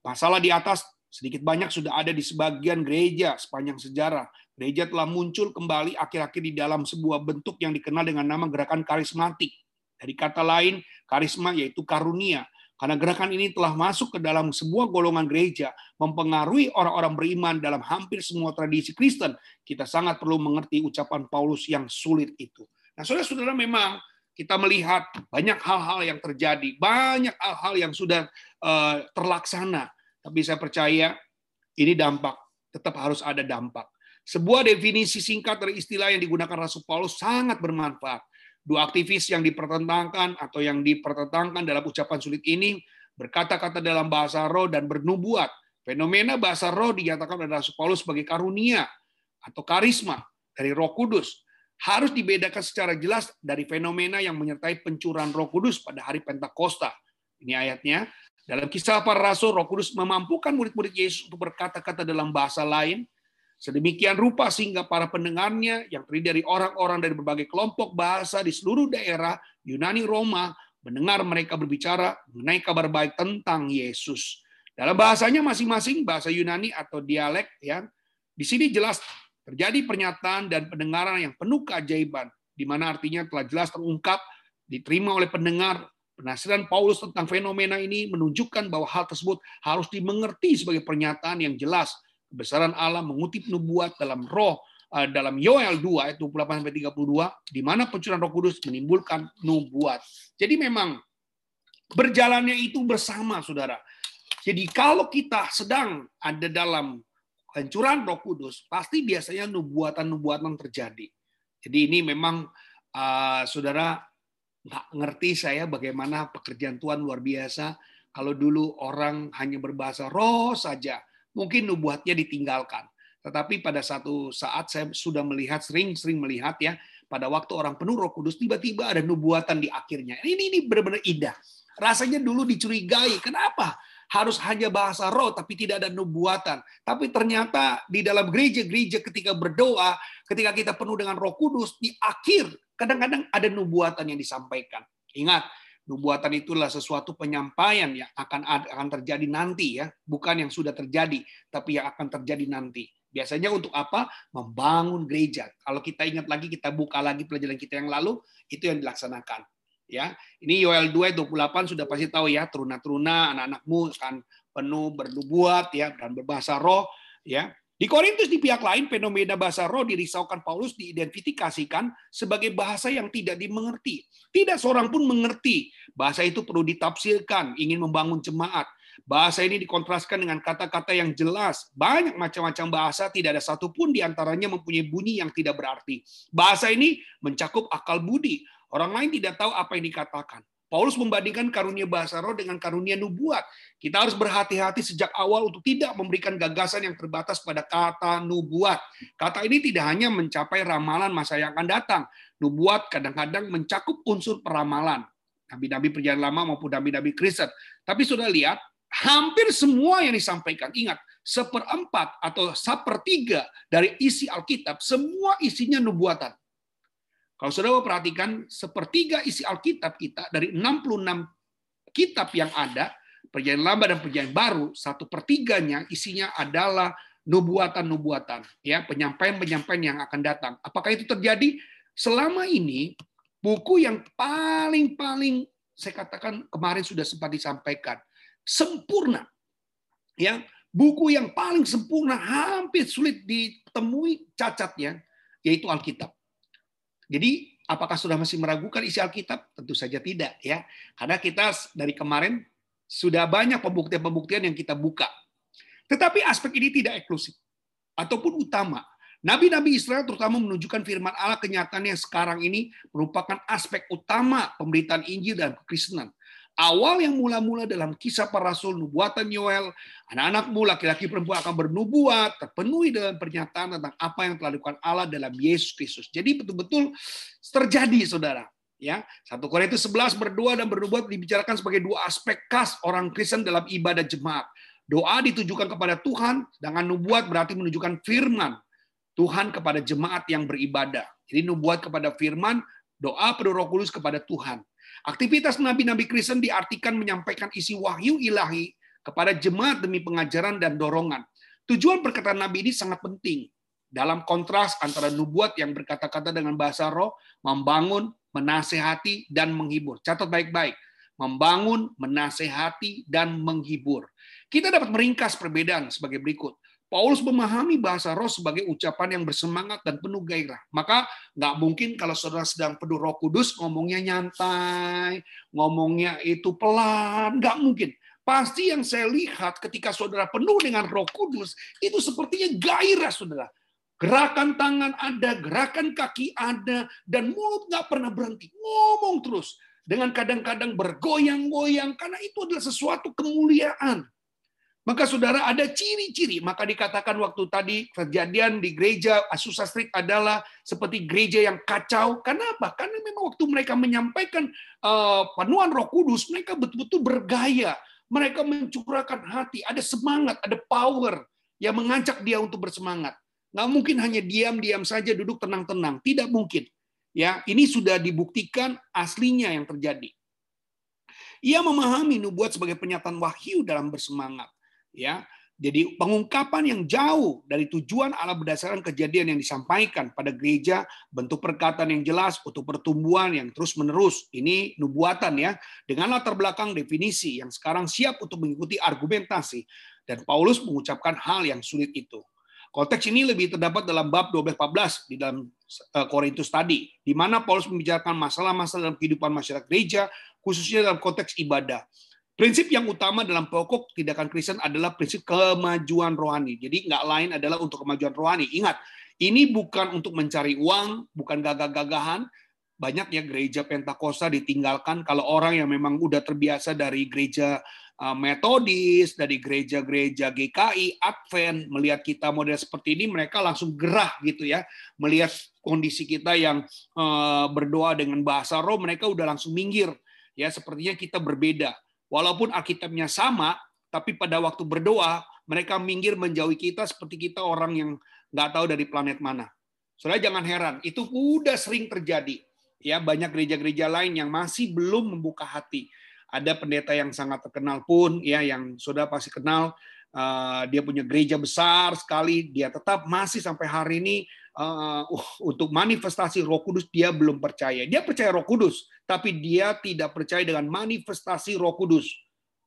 Masalah di atas sedikit banyak sudah ada di sebagian gereja sepanjang sejarah. Gereja telah muncul kembali akhir-akhir di dalam sebuah bentuk yang dikenal dengan nama gerakan karismatik. Dari kata lain, karisma yaitu karunia. Karena gerakan ini telah masuk ke dalam sebuah golongan gereja, mempengaruhi orang-orang beriman dalam hampir semua tradisi Kristen, kita sangat perlu mengerti ucapan Paulus yang sulit itu. Nah, saudara-saudara memang kita melihat banyak hal-hal yang terjadi, banyak hal-hal yang sudah uh, terlaksana tapi saya percaya ini dampak, tetap harus ada dampak. Sebuah definisi singkat dari istilah yang digunakan Rasul Paulus sangat bermanfaat. Dua aktivis yang dipertentangkan atau yang dipertentangkan dalam ucapan sulit ini berkata-kata dalam bahasa roh dan bernubuat. Fenomena bahasa roh dinyatakan oleh Rasul Paulus sebagai karunia atau karisma dari Roh Kudus harus dibedakan secara jelas dari fenomena yang menyertai pencurahan Roh Kudus pada hari Pentakosta. Ini ayatnya, dalam kisah para rasul, Roh Kudus memampukan murid-murid Yesus untuk berkata-kata dalam bahasa lain, sedemikian rupa sehingga para pendengarnya yang terdiri dari orang-orang dari berbagai kelompok bahasa di seluruh daerah Yunani Roma mendengar mereka berbicara mengenai kabar baik tentang Yesus. Dalam bahasanya masing-masing bahasa Yunani atau dialek ya. Di sini jelas terjadi pernyataan dan pendengaran yang penuh keajaiban di mana artinya telah jelas terungkap diterima oleh pendengar Penasiran Paulus tentang fenomena ini menunjukkan bahwa hal tersebut harus dimengerti sebagai pernyataan yang jelas kebesaran Allah mengutip nubuat dalam roh eh, dalam Yoel 2 ayat 28 sampai 32 di mana pencurahan Roh Kudus menimbulkan nubuat. Jadi memang berjalannya itu bersama Saudara. Jadi kalau kita sedang ada dalam pencurahan Roh Kudus, pasti biasanya nubuatan-nubuatan terjadi. Jadi ini memang uh, Saudara nggak ngerti saya bagaimana pekerjaan Tuhan luar biasa. Kalau dulu orang hanya berbahasa roh saja, mungkin nubuatnya ditinggalkan. Tetapi pada satu saat saya sudah melihat, sering-sering melihat ya, pada waktu orang penuh roh kudus, tiba-tiba ada nubuatan di akhirnya. Ini, ini benar-benar indah. Rasanya dulu dicurigai. Kenapa? Harus hanya bahasa roh, tapi tidak ada nubuatan. Tapi ternyata di dalam gereja-gereja ketika berdoa, ketika kita penuh dengan roh kudus, di akhir Kadang-kadang ada nubuatan yang disampaikan. Ingat, nubuatan itulah sesuatu penyampaian yang akan akan terjadi nanti ya, bukan yang sudah terjadi, tapi yang akan terjadi nanti. Biasanya untuk apa? Membangun gereja. Kalau kita ingat lagi, kita buka lagi pelajaran kita yang lalu, itu yang dilaksanakan. Ya, ini Yoel 2 28 sudah pasti tahu ya, teruna-teruna anak-anakmu akan penuh bernubuat ya dan berbahasa roh ya. Di Korintus di pihak lain fenomena bahasa roh dirisaukan Paulus diidentifikasikan sebagai bahasa yang tidak dimengerti. Tidak seorang pun mengerti. Bahasa itu perlu ditafsirkan, ingin membangun jemaat. Bahasa ini dikontraskan dengan kata-kata yang jelas. Banyak macam-macam bahasa, tidak ada satupun di antaranya mempunyai bunyi yang tidak berarti. Bahasa ini mencakup akal budi. Orang lain tidak tahu apa yang dikatakan. Paulus membandingkan karunia bahasa roh dengan karunia nubuat. Kita harus berhati-hati sejak awal untuk tidak memberikan gagasan yang terbatas pada kata nubuat. Kata ini tidak hanya mencapai ramalan masa yang akan datang. Nubuat kadang-kadang mencakup unsur peramalan. Nabi-nabi perjalanan lama maupun nabi-nabi Kristen. Tapi sudah lihat, hampir semua yang disampaikan, ingat, seperempat atau sepertiga dari isi Alkitab, semua isinya nubuatan. Kalau saudara perhatikan, sepertiga isi Alkitab kita dari 66 kitab yang ada, perjanjian lama dan perjanjian baru, satu pertiganya isinya adalah nubuatan-nubuatan, ya penyampaian-penyampaian yang akan datang. Apakah itu terjadi? Selama ini buku yang paling-paling saya katakan kemarin sudah sempat disampaikan sempurna, ya buku yang paling sempurna hampir sulit ditemui cacatnya yaitu Alkitab. Jadi apakah sudah masih meragukan isi Alkitab? Tentu saja tidak ya. Karena kita dari kemarin sudah banyak pembuktian-pembuktian yang kita buka. Tetapi aspek ini tidak eksklusif ataupun utama. Nabi-nabi Israel terutama menunjukkan firman Allah kenyataan yang sekarang ini merupakan aspek utama pemberitaan Injil dan kekristenan awal yang mula-mula dalam kisah para rasul, nubuatan Yoel, anak-anakmu laki-laki perempuan akan bernubuat, terpenuhi dengan pernyataan tentang apa yang telah dilakukan Allah dalam Yesus Kristus. Jadi betul-betul terjadi, saudara. Ya, satu Korintus 11 berdoa dan bernubuat dibicarakan sebagai dua aspek khas orang Kristen dalam ibadah jemaat. Doa ditujukan kepada Tuhan, sedangkan nubuat berarti menunjukkan firman Tuhan kepada jemaat yang beribadah. Jadi nubuat kepada firman, doa penuh Roh Kudus kepada Tuhan. Aktivitas nabi-nabi Kristen diartikan menyampaikan isi wahyu ilahi kepada jemaat demi pengajaran dan dorongan. Tujuan perkataan nabi ini sangat penting dalam kontras antara nubuat yang berkata-kata dengan bahasa roh, membangun, menasehati, dan menghibur. Catat baik-baik. Membangun, menasehati, dan menghibur. Kita dapat meringkas perbedaan sebagai berikut. Paulus memahami bahasa roh sebagai ucapan yang bersemangat dan penuh gairah. Maka nggak mungkin kalau saudara sedang penuh roh kudus ngomongnya nyantai, ngomongnya itu pelan, nggak mungkin. Pasti yang saya lihat ketika saudara penuh dengan roh kudus, itu sepertinya gairah saudara. Gerakan tangan ada, gerakan kaki ada, dan mulut nggak pernah berhenti. Ngomong terus. Dengan kadang-kadang bergoyang-goyang, karena itu adalah sesuatu kemuliaan maka saudara ada ciri-ciri. Maka dikatakan waktu tadi kejadian di gereja Azusa Street adalah seperti gereja yang kacau. Kenapa? Karena memang waktu mereka menyampaikan uh, penuhan roh kudus, mereka betul-betul bergaya. Mereka mencurahkan hati, ada semangat, ada power yang mengajak dia untuk bersemangat. Nggak mungkin hanya diam-diam saja duduk tenang-tenang. Tidak mungkin. Ya, ini sudah dibuktikan aslinya yang terjadi. Ia memahami nubuat sebagai penyataan wahyu dalam bersemangat ya. Jadi pengungkapan yang jauh dari tujuan Allah berdasarkan kejadian yang disampaikan pada gereja, bentuk perkataan yang jelas untuk pertumbuhan yang terus-menerus. Ini nubuatan ya, dengan latar belakang definisi yang sekarang siap untuk mengikuti argumentasi. Dan Paulus mengucapkan hal yang sulit itu. Konteks ini lebih terdapat dalam bab 12-14 di dalam eh, Korintus tadi, di mana Paulus membicarakan masalah-masalah dalam kehidupan masyarakat gereja, khususnya dalam konteks ibadah. Prinsip yang utama dalam pokok tindakan Kristen adalah prinsip kemajuan rohani. Jadi nggak lain adalah untuk kemajuan rohani. Ingat, ini bukan untuk mencari uang, bukan gagah-gagahan. Banyak ya gereja Pentakosta ditinggalkan kalau orang yang memang udah terbiasa dari gereja uh, metodis, dari gereja-gereja GKI, Advent, melihat kita model seperti ini, mereka langsung gerah gitu ya. Melihat kondisi kita yang uh, berdoa dengan bahasa roh, mereka udah langsung minggir. Ya, sepertinya kita berbeda Walaupun Alkitabnya sama, tapi pada waktu berdoa, mereka minggir menjauhi kita seperti kita orang yang nggak tahu dari planet mana. Saudara jangan heran, itu udah sering terjadi. Ya, banyak gereja-gereja lain yang masih belum membuka hati. Ada pendeta yang sangat terkenal pun, ya, yang saudara pasti kenal, uh, dia punya gereja besar sekali, dia tetap masih sampai hari ini uh, untuk manifestasi Roh Kudus dia belum percaya. Dia percaya Roh Kudus, tapi dia tidak percaya dengan manifestasi Roh Kudus.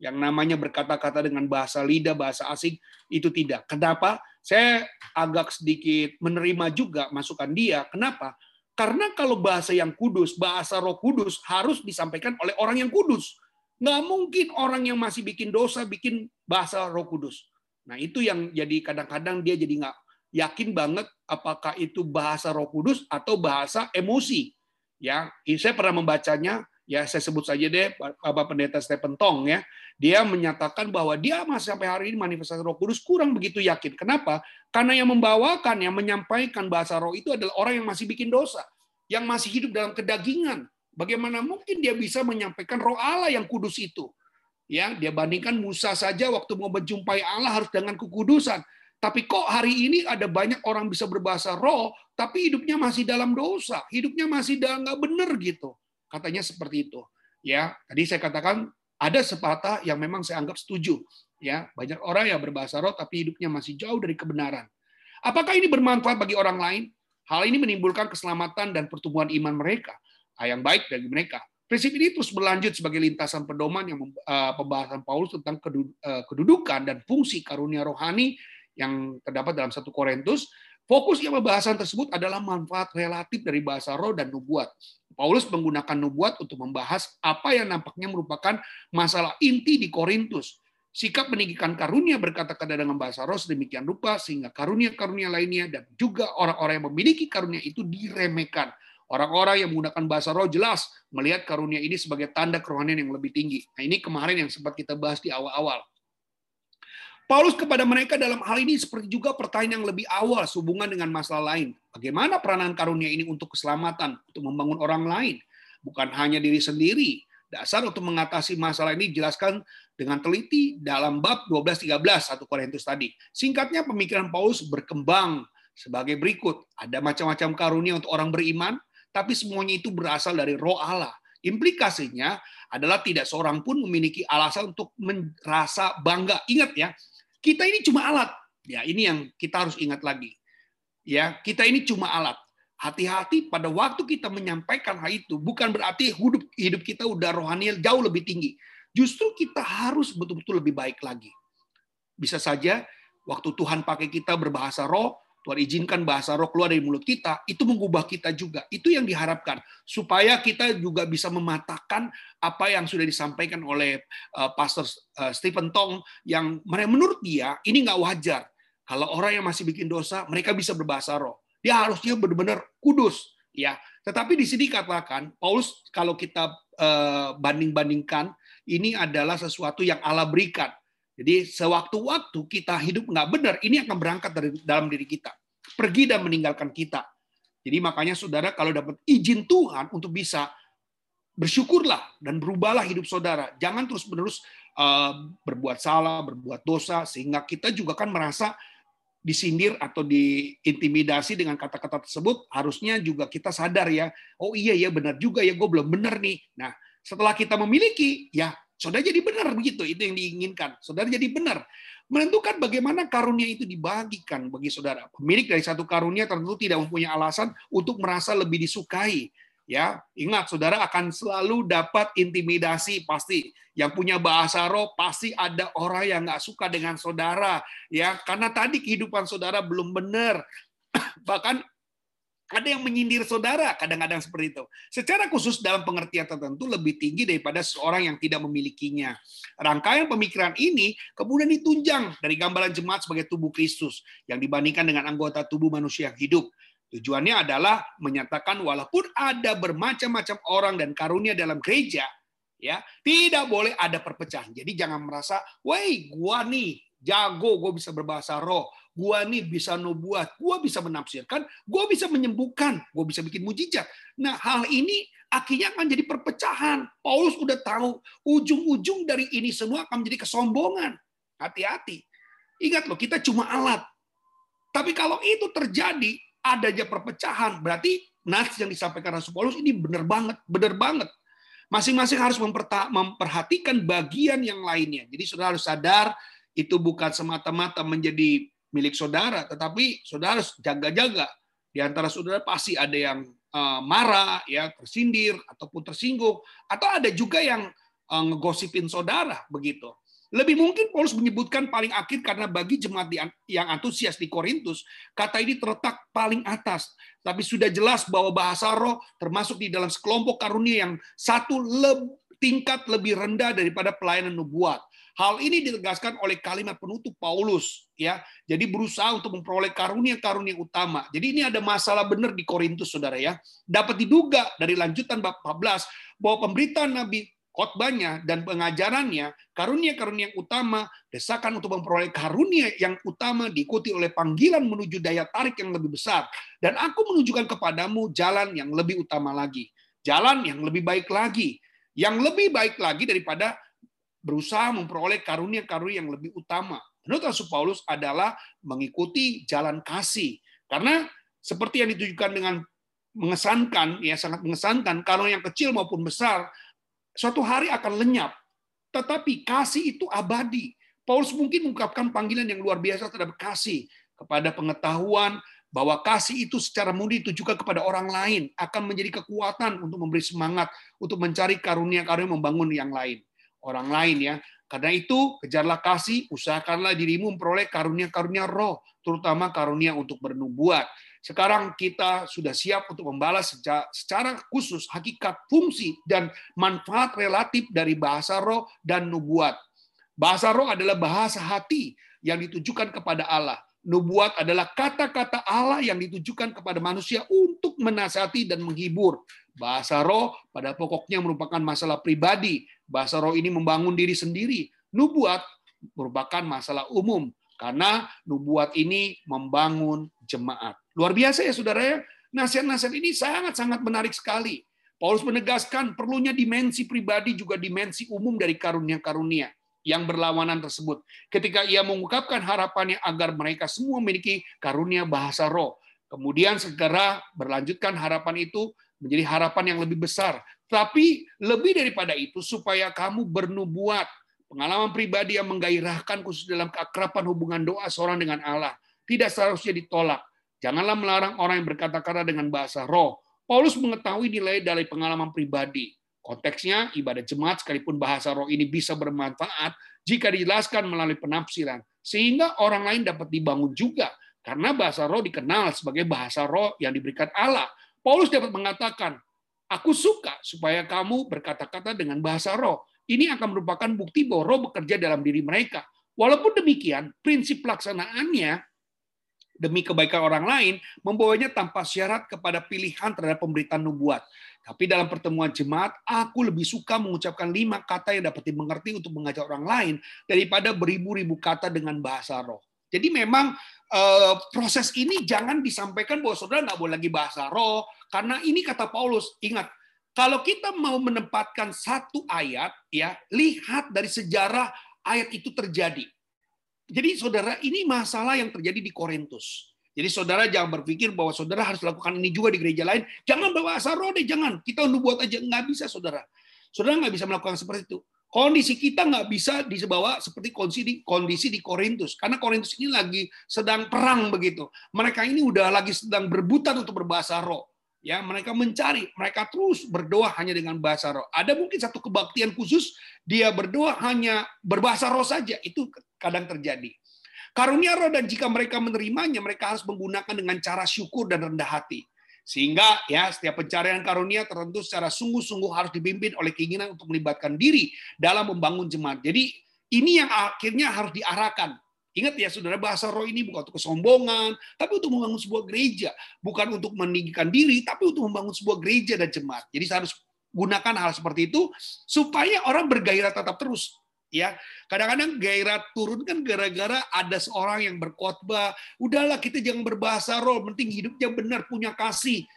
Yang namanya berkata-kata dengan bahasa lidah, bahasa asing itu tidak. Kenapa? Saya agak sedikit menerima juga masukan dia. Kenapa? Karena kalau bahasa yang kudus, bahasa Roh Kudus harus disampaikan oleh orang yang kudus. Nggak mungkin orang yang masih bikin dosa bikin bahasa Roh Kudus. Nah itu yang jadi kadang-kadang dia jadi nggak yakin banget apakah itu bahasa Roh Kudus atau bahasa emosi. Ya, saya pernah membacanya, ya saya sebut saja deh Bapak Pendeta Stephen Tong ya. Dia menyatakan bahwa dia masih sampai hari ini manifestasi Roh Kudus kurang begitu yakin. Kenapa? Karena yang membawakan, yang menyampaikan bahasa Roh itu adalah orang yang masih bikin dosa, yang masih hidup dalam kedagingan. Bagaimana mungkin dia bisa menyampaikan Roh Allah yang kudus itu? Ya, dia bandingkan Musa saja waktu mau menjumpai Allah harus dengan kekudusan. Tapi kok hari ini ada banyak orang bisa berbahasa roh, tapi hidupnya masih dalam dosa, hidupnya masih nggak benar gitu. Katanya seperti itu. Ya, tadi saya katakan ada sepatah yang memang saya anggap setuju. Ya, banyak orang yang berbahasa roh tapi hidupnya masih jauh dari kebenaran. Apakah ini bermanfaat bagi orang lain? Hal ini menimbulkan keselamatan dan pertumbuhan iman mereka, yang baik bagi mereka. Prinsip ini terus berlanjut sebagai lintasan pedoman yang eh, pembahasan Paulus tentang eh, kedudukan dan fungsi karunia rohani yang terdapat dalam satu Korintus, fokus yang pembahasan tersebut adalah manfaat relatif dari bahasa roh dan nubuat. Paulus menggunakan nubuat untuk membahas apa yang nampaknya merupakan masalah inti di Korintus. Sikap meninggikan karunia berkata-kata dengan bahasa roh sedemikian rupa sehingga karunia-karunia lainnya dan juga orang-orang yang memiliki karunia itu diremehkan. Orang-orang yang menggunakan bahasa roh jelas melihat karunia ini sebagai tanda kerohanian yang lebih tinggi. Nah ini kemarin yang sempat kita bahas di awal-awal. Paulus kepada mereka dalam hal ini seperti juga pertanyaan yang lebih awal sehubungan dengan masalah lain. Bagaimana peranan karunia ini untuk keselamatan, untuk membangun orang lain, bukan hanya diri sendiri. Dasar untuk mengatasi masalah ini dijelaskan dengan teliti dalam bab 12-13 1 Korintus tadi. Singkatnya pemikiran Paulus berkembang sebagai berikut. Ada macam-macam karunia untuk orang beriman, tapi semuanya itu berasal dari roh Allah. Implikasinya adalah tidak seorang pun memiliki alasan untuk merasa bangga. Ingat ya, kita ini cuma alat. Ya, ini yang kita harus ingat lagi. Ya, kita ini cuma alat. Hati-hati pada waktu kita menyampaikan hal itu bukan berarti hidup hidup kita udah rohani jauh lebih tinggi. Justru kita harus betul-betul lebih baik lagi. Bisa saja waktu Tuhan pakai kita berbahasa roh, Tuhan izinkan bahasa roh keluar dari mulut kita, itu mengubah kita juga. Itu yang diharapkan. Supaya kita juga bisa mematahkan apa yang sudah disampaikan oleh uh, Pastor uh, Stephen Tong, yang menurut dia ini nggak wajar. Kalau orang yang masih bikin dosa, mereka bisa berbahasa roh. Dia harusnya benar-benar kudus. ya. Tetapi di sini katakan, Paulus kalau kita uh, banding-bandingkan, ini adalah sesuatu yang Allah berikan jadi sewaktu-waktu kita hidup nggak benar, ini akan berangkat dari dalam diri kita. Pergi dan meninggalkan kita. Jadi makanya saudara kalau dapat izin Tuhan untuk bisa bersyukurlah dan berubahlah hidup saudara. Jangan terus-menerus uh, berbuat salah, berbuat dosa, sehingga kita juga kan merasa disindir atau diintimidasi dengan kata-kata tersebut, harusnya juga kita sadar ya, oh iya ya benar juga ya, gue belum benar nih. Nah, setelah kita memiliki, ya Saudara jadi benar begitu, itu yang diinginkan. Saudara jadi benar. Menentukan bagaimana karunia itu dibagikan bagi saudara. Pemilik dari satu karunia tentu tidak mempunyai alasan untuk merasa lebih disukai. Ya, ingat saudara akan selalu dapat intimidasi pasti. Yang punya bahasa roh pasti ada orang yang nggak suka dengan saudara, ya karena tadi kehidupan saudara belum benar. [CLEARS THROAT] Bahkan ada yang menyindir saudara, kadang-kadang seperti itu. Secara khusus dalam pengertian tertentu lebih tinggi daripada seorang yang tidak memilikinya. Rangkaian pemikiran ini kemudian ditunjang dari gambaran jemaat sebagai tubuh Kristus yang dibandingkan dengan anggota tubuh manusia yang hidup. Tujuannya adalah menyatakan walaupun ada bermacam-macam orang dan karunia dalam gereja, ya tidak boleh ada perpecahan. Jadi jangan merasa, woi, gua nih jago, gue bisa berbahasa roh gua nih bisa nubuat, gua bisa menafsirkan, gua bisa menyembuhkan, gua bisa bikin mujizat. Nah, hal ini akhirnya akan jadi perpecahan. Paulus udah tahu ujung-ujung dari ini semua akan menjadi kesombongan. Hati-hati. Ingat loh, kita cuma alat. Tapi kalau itu terjadi, adanya perpecahan, berarti nas yang disampaikan Rasul Paulus ini benar banget, benar banget. Masing-masing harus memperhatikan bagian yang lainnya. Jadi saudara harus sadar itu bukan semata-mata menjadi milik saudara, tetapi saudara jaga-jaga. Di antara saudara pasti ada yang uh, marah, ya tersindir ataupun tersinggung, atau ada juga yang uh, ngegosipin saudara begitu. Lebih mungkin Paulus menyebutkan paling akhir karena bagi jemaat yang antusias di Korintus, kata ini terletak paling atas. Tapi sudah jelas bahwa bahasa roh termasuk di dalam sekelompok karunia yang satu le tingkat lebih rendah daripada pelayanan nubuat. Hal ini ditegaskan oleh kalimat penutup Paulus, ya. Jadi berusaha untuk memperoleh karunia-karunia utama. Jadi ini ada masalah benar di Korintus, saudara ya. Dapat diduga dari lanjutan bab 14 bahwa pemberitaan Nabi khotbahnya dan pengajarannya, karunia-karunia yang utama, desakan untuk memperoleh karunia yang utama diikuti oleh panggilan menuju daya tarik yang lebih besar. Dan aku menunjukkan kepadamu jalan yang lebih utama lagi. Jalan yang lebih baik lagi. Yang lebih baik lagi daripada berusaha memperoleh karunia-karunia yang lebih utama. Menurut Rasul Paulus adalah mengikuti jalan kasih. Karena seperti yang ditujukan dengan mengesankan, ya sangat mengesankan, karunia yang kecil maupun besar suatu hari akan lenyap. Tetapi kasih itu abadi. Paulus mungkin mengungkapkan panggilan yang luar biasa terhadap kasih kepada pengetahuan bahwa kasih itu secara murni ditujukan kepada orang lain akan menjadi kekuatan untuk memberi semangat untuk mencari karunia-karunia membangun yang lain orang lain ya karena itu kejarlah kasih usahakanlah dirimu memperoleh karunia-karunia roh terutama karunia untuk bernubuat sekarang kita sudah siap untuk membalas secara khusus hakikat, fungsi, dan manfaat relatif dari bahasa roh dan nubuat. Bahasa roh adalah bahasa hati yang ditujukan kepada Allah. Nubuat adalah kata-kata Allah yang ditujukan kepada manusia untuk menasihati dan menghibur. Bahasa roh pada pokoknya merupakan masalah pribadi. Bahasa roh ini membangun diri sendiri. Nubuat merupakan masalah umum karena nubuat ini membangun jemaat. Luar biasa ya saudara ya. Nasihat-nasihat ini sangat-sangat menarik sekali. Paulus menegaskan perlunya dimensi pribadi juga dimensi umum dari karunia-karunia yang berlawanan tersebut. Ketika ia mengungkapkan harapannya agar mereka semua memiliki karunia bahasa roh. Kemudian segera berlanjutkan harapan itu menjadi harapan yang lebih besar. Tapi lebih daripada itu supaya kamu bernubuat. Pengalaman pribadi yang menggairahkan khusus dalam keakraban hubungan doa seorang dengan Allah. Tidak seharusnya ditolak. Janganlah melarang orang yang berkata-kata dengan bahasa roh. Paulus mengetahui nilai dari pengalaman pribadi. Konteksnya, ibadah jemaat sekalipun bahasa roh ini bisa bermanfaat jika dijelaskan melalui penafsiran. Sehingga orang lain dapat dibangun juga. Karena bahasa roh dikenal sebagai bahasa roh yang diberikan Allah. Paulus dapat mengatakan, Aku suka supaya kamu berkata-kata dengan bahasa roh. Ini akan merupakan bukti bahwa roh bekerja dalam diri mereka. Walaupun demikian, prinsip pelaksanaannya demi kebaikan orang lain, membawanya tanpa syarat kepada pilihan terhadap pemberitaan nubuat. Tapi dalam pertemuan jemaat, aku lebih suka mengucapkan lima kata yang dapat dimengerti untuk mengajak orang lain daripada beribu-ribu kata dengan bahasa roh. Jadi memang eh, proses ini jangan disampaikan bahwa saudara nggak boleh lagi bahasa roh, karena ini kata Paulus, ingat, kalau kita mau menempatkan satu ayat, ya lihat dari sejarah ayat itu terjadi. Jadi saudara, ini masalah yang terjadi di Korintus. Jadi saudara jangan berpikir bahwa saudara harus lakukan ini juga di gereja lain. Jangan bawa asal roh deh, jangan. Kita buat aja. Nggak bisa saudara. Saudara nggak bisa melakukan seperti itu. Kondisi kita nggak bisa dibawa seperti kondisi di, kondisi di Korintus. Karena Korintus ini lagi sedang perang begitu. Mereka ini udah lagi sedang berbutan untuk berbahasa roh ya mereka mencari mereka terus berdoa hanya dengan bahasa roh. Ada mungkin satu kebaktian khusus dia berdoa hanya berbahasa roh saja. Itu kadang terjadi. Karunia roh dan jika mereka menerimanya mereka harus menggunakan dengan cara syukur dan rendah hati. Sehingga ya setiap pencarian karunia tertentu secara sungguh-sungguh harus dipimpin oleh keinginan untuk melibatkan diri dalam membangun jemaat. Jadi ini yang akhirnya harus diarahkan Ingat ya saudara, bahasa roh ini bukan untuk kesombongan, tapi untuk membangun sebuah gereja. Bukan untuk meninggikan diri, tapi untuk membangun sebuah gereja dan jemaat. Jadi saya harus gunakan hal seperti itu supaya orang bergairah tetap terus. Ya, kadang-kadang gairah turun kan gara-gara ada seorang yang berkhotbah, udahlah kita jangan berbahasa roh, penting hidupnya benar, punya kasih.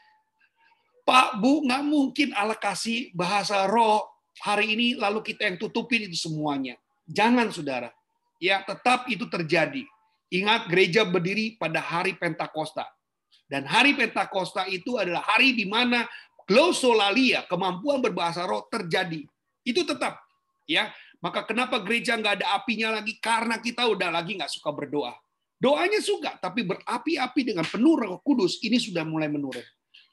Pak, Bu, nggak mungkin Allah kasih bahasa roh hari ini lalu kita yang tutupin itu semuanya. Jangan, saudara ya tetap itu terjadi. Ingat gereja berdiri pada hari Pentakosta. Dan hari Pentakosta itu adalah hari di mana glosolalia, kemampuan berbahasa roh terjadi. Itu tetap. ya. Maka kenapa gereja nggak ada apinya lagi? Karena kita udah lagi nggak suka berdoa. Doanya suka, tapi berapi-api dengan penuh roh kudus, ini sudah mulai menurun.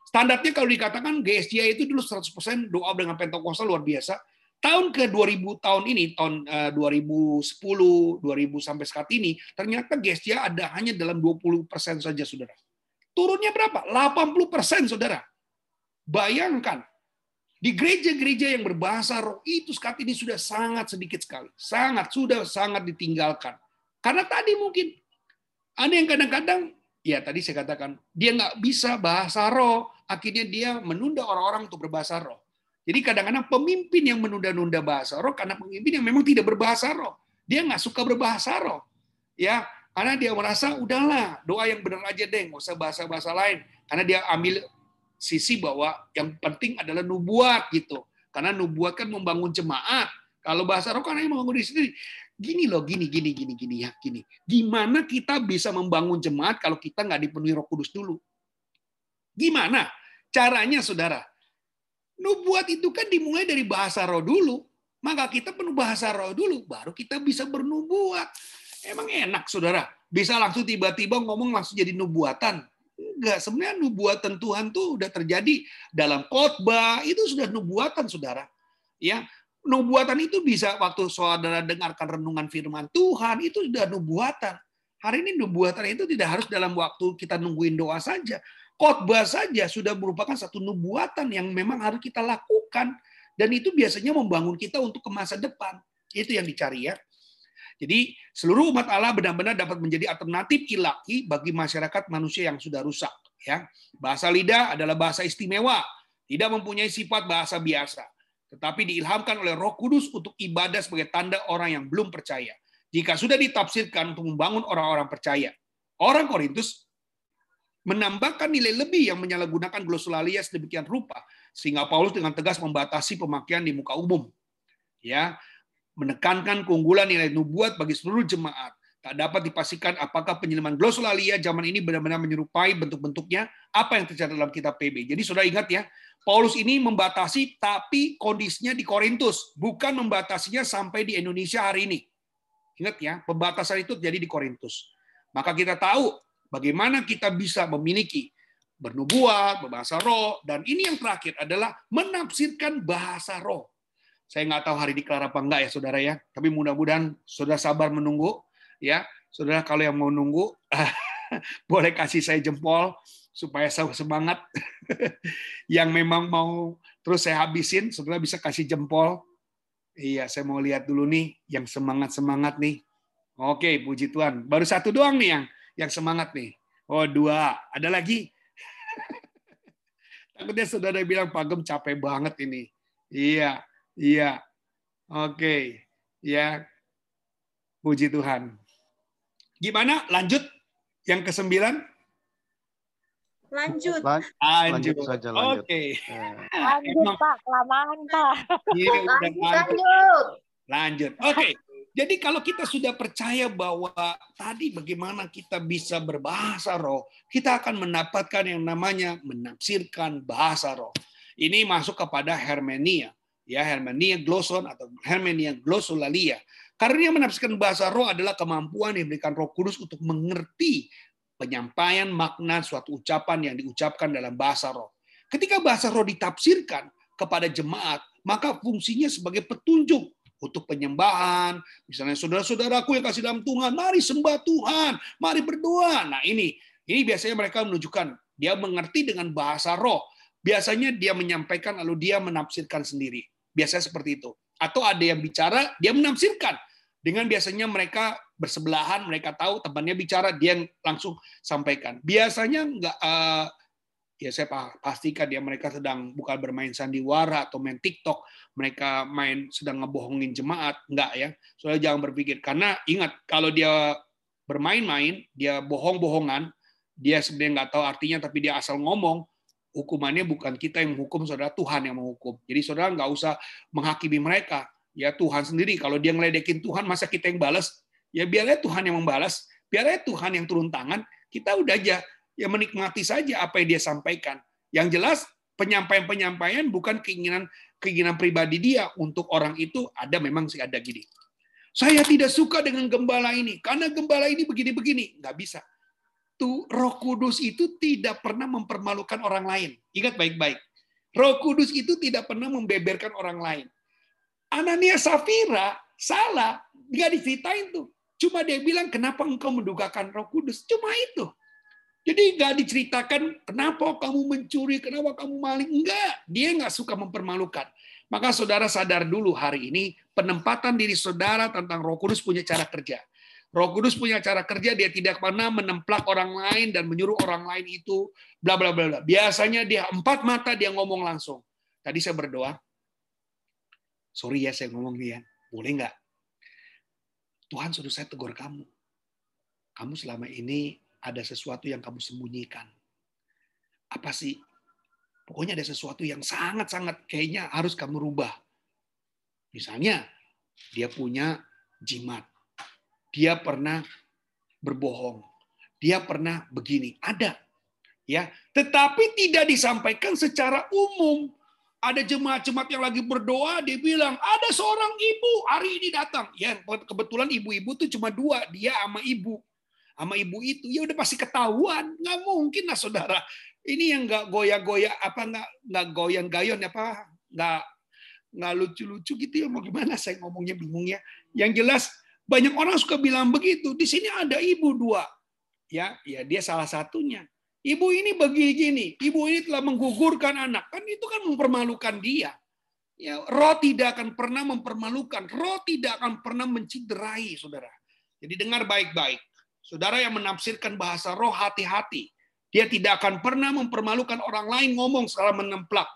Standarnya kalau dikatakan GSJ itu dulu 100% doa dengan Pentakosta luar biasa. Tahun ke 2000 tahun ini, tahun 2010, eh, 2000 sampai saat ini, ternyata GSJ ada hanya dalam 20% saja, saudara. Turunnya berapa? 80% saudara. Bayangkan, di gereja-gereja yang berbahasa roh itu saat ini sudah sangat sedikit sekali. Sangat, sudah sangat ditinggalkan. Karena tadi mungkin ada yang kadang-kadang, ya tadi saya katakan, dia nggak bisa bahasa roh, akhirnya dia menunda orang-orang untuk berbahasa roh. Jadi kadang-kadang pemimpin yang menunda-nunda bahasa roh karena pemimpin yang memang tidak berbahasa roh. Dia nggak suka berbahasa roh. Ya, karena dia merasa udahlah doa yang benar aja deh, nggak usah bahasa-bahasa lain. Karena dia ambil sisi bahwa yang penting adalah nubuat gitu. Karena nubuat kan membangun jemaat. Kalau bahasa roh kan membangun diri sendiri. Gini loh, gini, gini, gini, gini ya, gini. Gimana kita bisa membangun jemaat kalau kita nggak dipenuhi Roh Kudus dulu? Gimana caranya, saudara? Nubuat itu kan dimulai dari bahasa roh dulu. Maka kita penuh bahasa roh dulu, baru kita bisa bernubuat. Emang enak, saudara. Bisa langsung tiba-tiba ngomong langsung jadi nubuatan. Enggak, sebenarnya nubuatan Tuhan tuh udah terjadi dalam khotbah, itu sudah nubuatan, saudara. Ya, nubuatan itu bisa waktu saudara dengarkan renungan firman Tuhan, itu sudah nubuatan. Hari ini nubuatan itu tidak harus dalam waktu kita nungguin doa saja khotbah saja sudah merupakan satu nubuatan yang memang harus kita lakukan dan itu biasanya membangun kita untuk ke masa depan. Itu yang dicari ya. Jadi seluruh umat Allah benar-benar dapat menjadi alternatif ilahi bagi masyarakat manusia yang sudah rusak. Ya, bahasa lidah adalah bahasa istimewa, tidak mempunyai sifat bahasa biasa, tetapi diilhamkan oleh Roh Kudus untuk ibadah sebagai tanda orang yang belum percaya. Jika sudah ditafsirkan untuk membangun orang-orang percaya, orang Korintus menambahkan nilai lebih yang menyalahgunakan glossolalia sedemikian rupa sehingga Paulus dengan tegas membatasi pemakaian di muka umum. Ya, menekankan keunggulan nilai nubuat bagi seluruh jemaat. Tak dapat dipastikan apakah penyelaman glossolalia zaman ini benar-benar menyerupai bentuk-bentuknya apa yang terjadi dalam kitab PB. Jadi sudah ingat ya, Paulus ini membatasi tapi kondisinya di Korintus, bukan membatasinya sampai di Indonesia hari ini. Ingat ya, pembatasan itu jadi di Korintus. Maka kita tahu Bagaimana kita bisa memiliki bernubuat, berbahasa roh, dan ini yang terakhir adalah menafsirkan bahasa roh. Saya nggak tahu hari diklar apa enggak ya saudara ya, tapi mudah-mudahan saudara sabar menunggu ya. Saudara kalau yang mau nunggu [LAUGHS] boleh kasih saya jempol supaya saya semangat. [LAUGHS] yang memang mau terus saya habisin, saudara bisa kasih jempol. Iya, saya mau lihat dulu nih yang semangat-semangat nih. Oke, puji Tuhan. Baru satu doang nih yang yang semangat nih. Oh dua, ada lagi? [LAUGHS] Takutnya saudara bilang Pak Gem capek banget ini. Iya, iya. Oke, ya. Puji Tuhan. Gimana? Lanjut yang ke sembilan? Lanjut. Lanjut. lanjut saja lanjut. Oke. Okay. Lanjut Pak, kelamaan Pak. Iya, lanjut. Lanjut. Lanjut. Oke. Okay. Jadi kalau kita sudah percaya bahwa tadi bagaimana kita bisa berbahasa roh, kita akan mendapatkan yang namanya menafsirkan bahasa roh. Ini masuk kepada hermenia, ya hermenia glosson atau hermenia glossolalia. Karena menafsirkan bahasa roh adalah kemampuan yang diberikan Roh Kudus untuk mengerti penyampaian makna suatu ucapan yang diucapkan dalam bahasa roh. Ketika bahasa roh ditafsirkan kepada jemaat, maka fungsinya sebagai petunjuk untuk penyembahan. Misalnya saudara-saudaraku yang kasih dalam Tuhan, mari sembah Tuhan, mari berdoa. Nah ini, ini biasanya mereka menunjukkan dia mengerti dengan bahasa roh. Biasanya dia menyampaikan lalu dia menafsirkan sendiri. Biasanya seperti itu. Atau ada yang bicara, dia menafsirkan. Dengan biasanya mereka bersebelahan, mereka tahu temannya bicara, dia langsung sampaikan. Biasanya enggak uh, ya saya pastikan dia mereka sedang bukan bermain sandiwara atau main TikTok, mereka main sedang ngebohongin jemaat, enggak ya. Soalnya jangan berpikir karena ingat kalau dia bermain-main, dia bohong-bohongan, dia sebenarnya nggak tahu artinya tapi dia asal ngomong, hukumannya bukan kita yang menghukum saudara, Tuhan yang menghukum. Jadi saudara nggak usah menghakimi mereka. Ya Tuhan sendiri, kalau dia ngeledekin Tuhan, masa kita yang balas? Ya biarnya Tuhan yang membalas, biarnya Tuhan yang turun tangan, kita udah aja ya menikmati saja apa yang dia sampaikan. Yang jelas penyampaian-penyampaian bukan keinginan keinginan pribadi dia untuk orang itu ada memang sih ada gini. Saya tidak suka dengan gembala ini karena gembala ini begini-begini. Nggak bisa. Tuh Roh Kudus itu tidak pernah mempermalukan orang lain. Ingat baik-baik. Roh Kudus itu tidak pernah membeberkan orang lain. Anania Safira salah, nggak diceritain tuh. Cuma dia bilang, kenapa engkau mendugakan roh kudus? Cuma itu. Jadi nggak diceritakan kenapa kamu mencuri, kenapa kamu maling. Enggak, dia nggak suka mempermalukan. Maka saudara sadar dulu hari ini, penempatan diri saudara tentang roh kudus punya cara kerja. Roh Kudus punya cara kerja, dia tidak pernah menemplak orang lain dan menyuruh orang lain itu bla bla bla. Biasanya dia empat mata dia ngomong langsung. Tadi saya berdoa, sorry ya saya ngomong nih ya, boleh nggak Tuhan suruh saya tegur kamu. Kamu selama ini ada sesuatu yang kamu sembunyikan. Apa sih? Pokoknya ada sesuatu yang sangat-sangat kayaknya harus kamu rubah. Misalnya, dia punya jimat. Dia pernah berbohong. Dia pernah begini. Ada. ya, Tetapi tidak disampaikan secara umum ada jemaat-jemaat yang lagi berdoa, dia bilang, ada seorang ibu hari ini datang. Ya, kebetulan ibu-ibu tuh cuma dua, dia sama ibu. Sama ibu itu, ya udah pasti ketahuan. Nggak mungkin lah saudara. Ini yang nggak goya-goya, apa nggak nggak goyang-gayon, apa nggak nggak lucu-lucu gitu ya. Mau gimana saya ngomongnya bingung ya. Yang jelas banyak orang suka bilang begitu. Di sini ada ibu dua. Ya, ya dia salah satunya. Ibu ini begini, ibu ini telah menggugurkan anak. Kan itu kan mempermalukan dia. Ya, roh tidak akan pernah mempermalukan. Roh tidak akan pernah menciderai, saudara. Jadi dengar baik-baik. Saudara yang menafsirkan bahasa roh hati-hati. Dia tidak akan pernah mempermalukan orang lain ngomong secara menemplak.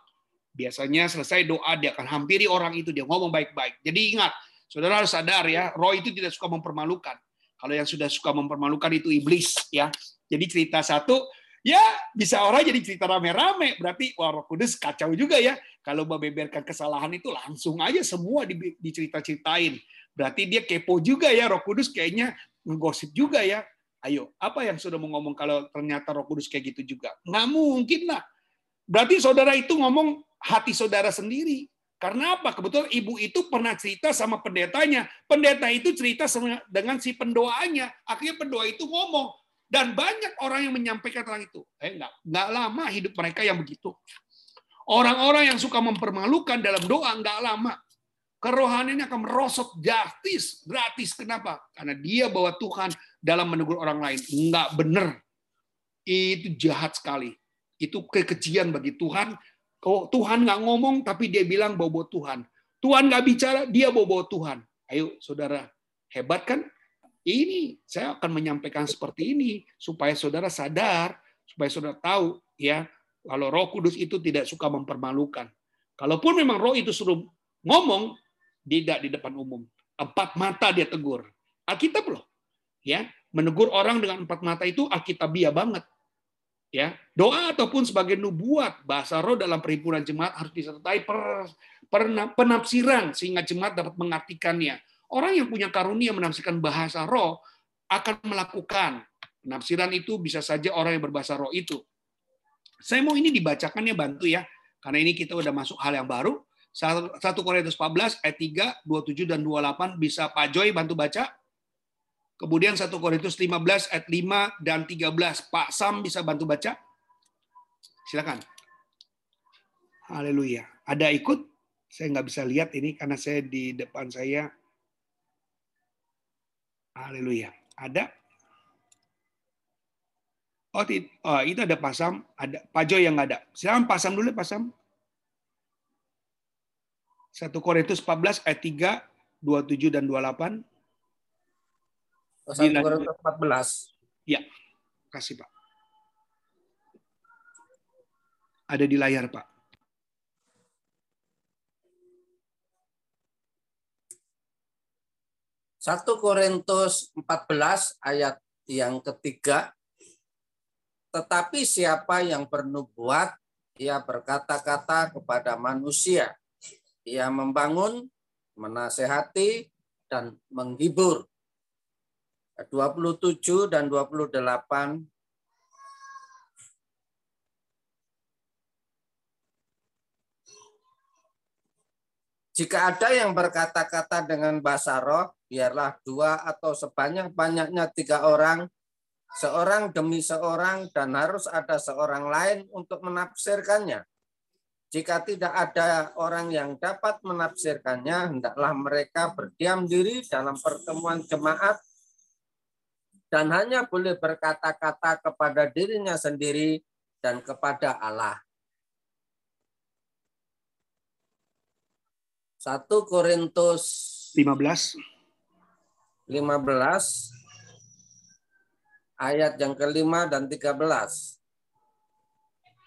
Biasanya selesai doa, dia akan hampiri orang itu, dia ngomong baik-baik. Jadi ingat, saudara harus sadar ya, roh itu tidak suka mempermalukan. Kalau yang sudah suka mempermalukan itu iblis ya. Jadi cerita satu, ya bisa orang jadi cerita rame-rame. Berarti wah Roh Kudus kacau juga ya. Kalau membeberkan kesalahan itu langsung aja semua dicerita-ceritain. Berarti dia kepo juga ya Roh Kudus kayaknya ngegosip juga ya. Ayo, apa yang sudah mau ngomong kalau ternyata Roh Kudus kayak gitu juga? Nggak mungkin lah. Berarti saudara itu ngomong hati saudara sendiri. Karena apa? Kebetulan ibu itu pernah cerita sama pendetanya. Pendeta itu cerita dengan si pendoanya. Akhirnya pendoa itu ngomong, dan banyak orang yang menyampaikan tentang itu. Eh, enggak, enggak lama hidup mereka yang begitu. Orang-orang yang suka mempermalukan dalam doa enggak lama. Kerohaniannya akan merosot gratis. Gratis. Kenapa? Karena dia bawa Tuhan dalam menegur orang lain. Enggak benar. Itu jahat sekali. Itu kekejian bagi Tuhan. Kalau Tuhan nggak ngomong, tapi dia bilang bawa-bawa Tuhan. Tuhan nggak bicara, dia bawa-bawa Tuhan. Ayo, saudara. Hebat kan? Ini saya akan menyampaikan seperti ini supaya saudara sadar, supaya saudara tahu ya kalau Roh Kudus itu tidak suka mempermalukan. Kalaupun memang Roh itu suruh ngomong, tidak di depan umum. Empat mata dia tegur. Alkitab loh. Ya, menegur orang dengan empat mata itu alkitabiah banget. Ya, doa ataupun sebagai nubuat bahasa roh dalam perhimpunan jemaat harus disertai per, per, penafsiran sehingga jemaat dapat mengartikannya Orang yang punya karunia menafsirkan bahasa roh akan melakukan. Penafsiran itu bisa saja orang yang berbahasa roh itu. Saya mau ini dibacakan ya bantu ya. Karena ini kita udah masuk hal yang baru. 1 Korintus 14 ayat 3, 27 dan 28 bisa Pak Joy bantu baca. Kemudian 1 Korintus 15 ayat 5 dan 13 Pak Sam bisa bantu baca. Silakan. Haleluya. Ada ikut? Saya nggak bisa lihat ini karena saya di depan saya Haleluya. Ada? Oh, oh, itu ada pasam, ada pajo yang ada. Silakan pasam dulu, pasam. 1 Korintus 14 ayat 3, 27 dan 28. 1 Korintus 14. Ya, kasih Pak. Ada di layar Pak. 1 Korintus 14 ayat yang ketiga, tetapi siapa yang bernubuat, ia berkata-kata kepada manusia. Ia membangun, menasehati, dan menghibur. 27 dan 28 Jika ada yang berkata-kata dengan bahasa roh, biarlah dua atau sebanyak-banyaknya tiga orang, seorang demi seorang, dan harus ada seorang lain untuk menafsirkannya. Jika tidak ada orang yang dapat menafsirkannya, hendaklah mereka berdiam diri dalam pertemuan jemaat dan hanya boleh berkata-kata kepada dirinya sendiri dan kepada Allah. 1 Korintus 15 15 ayat yang kelima dan 13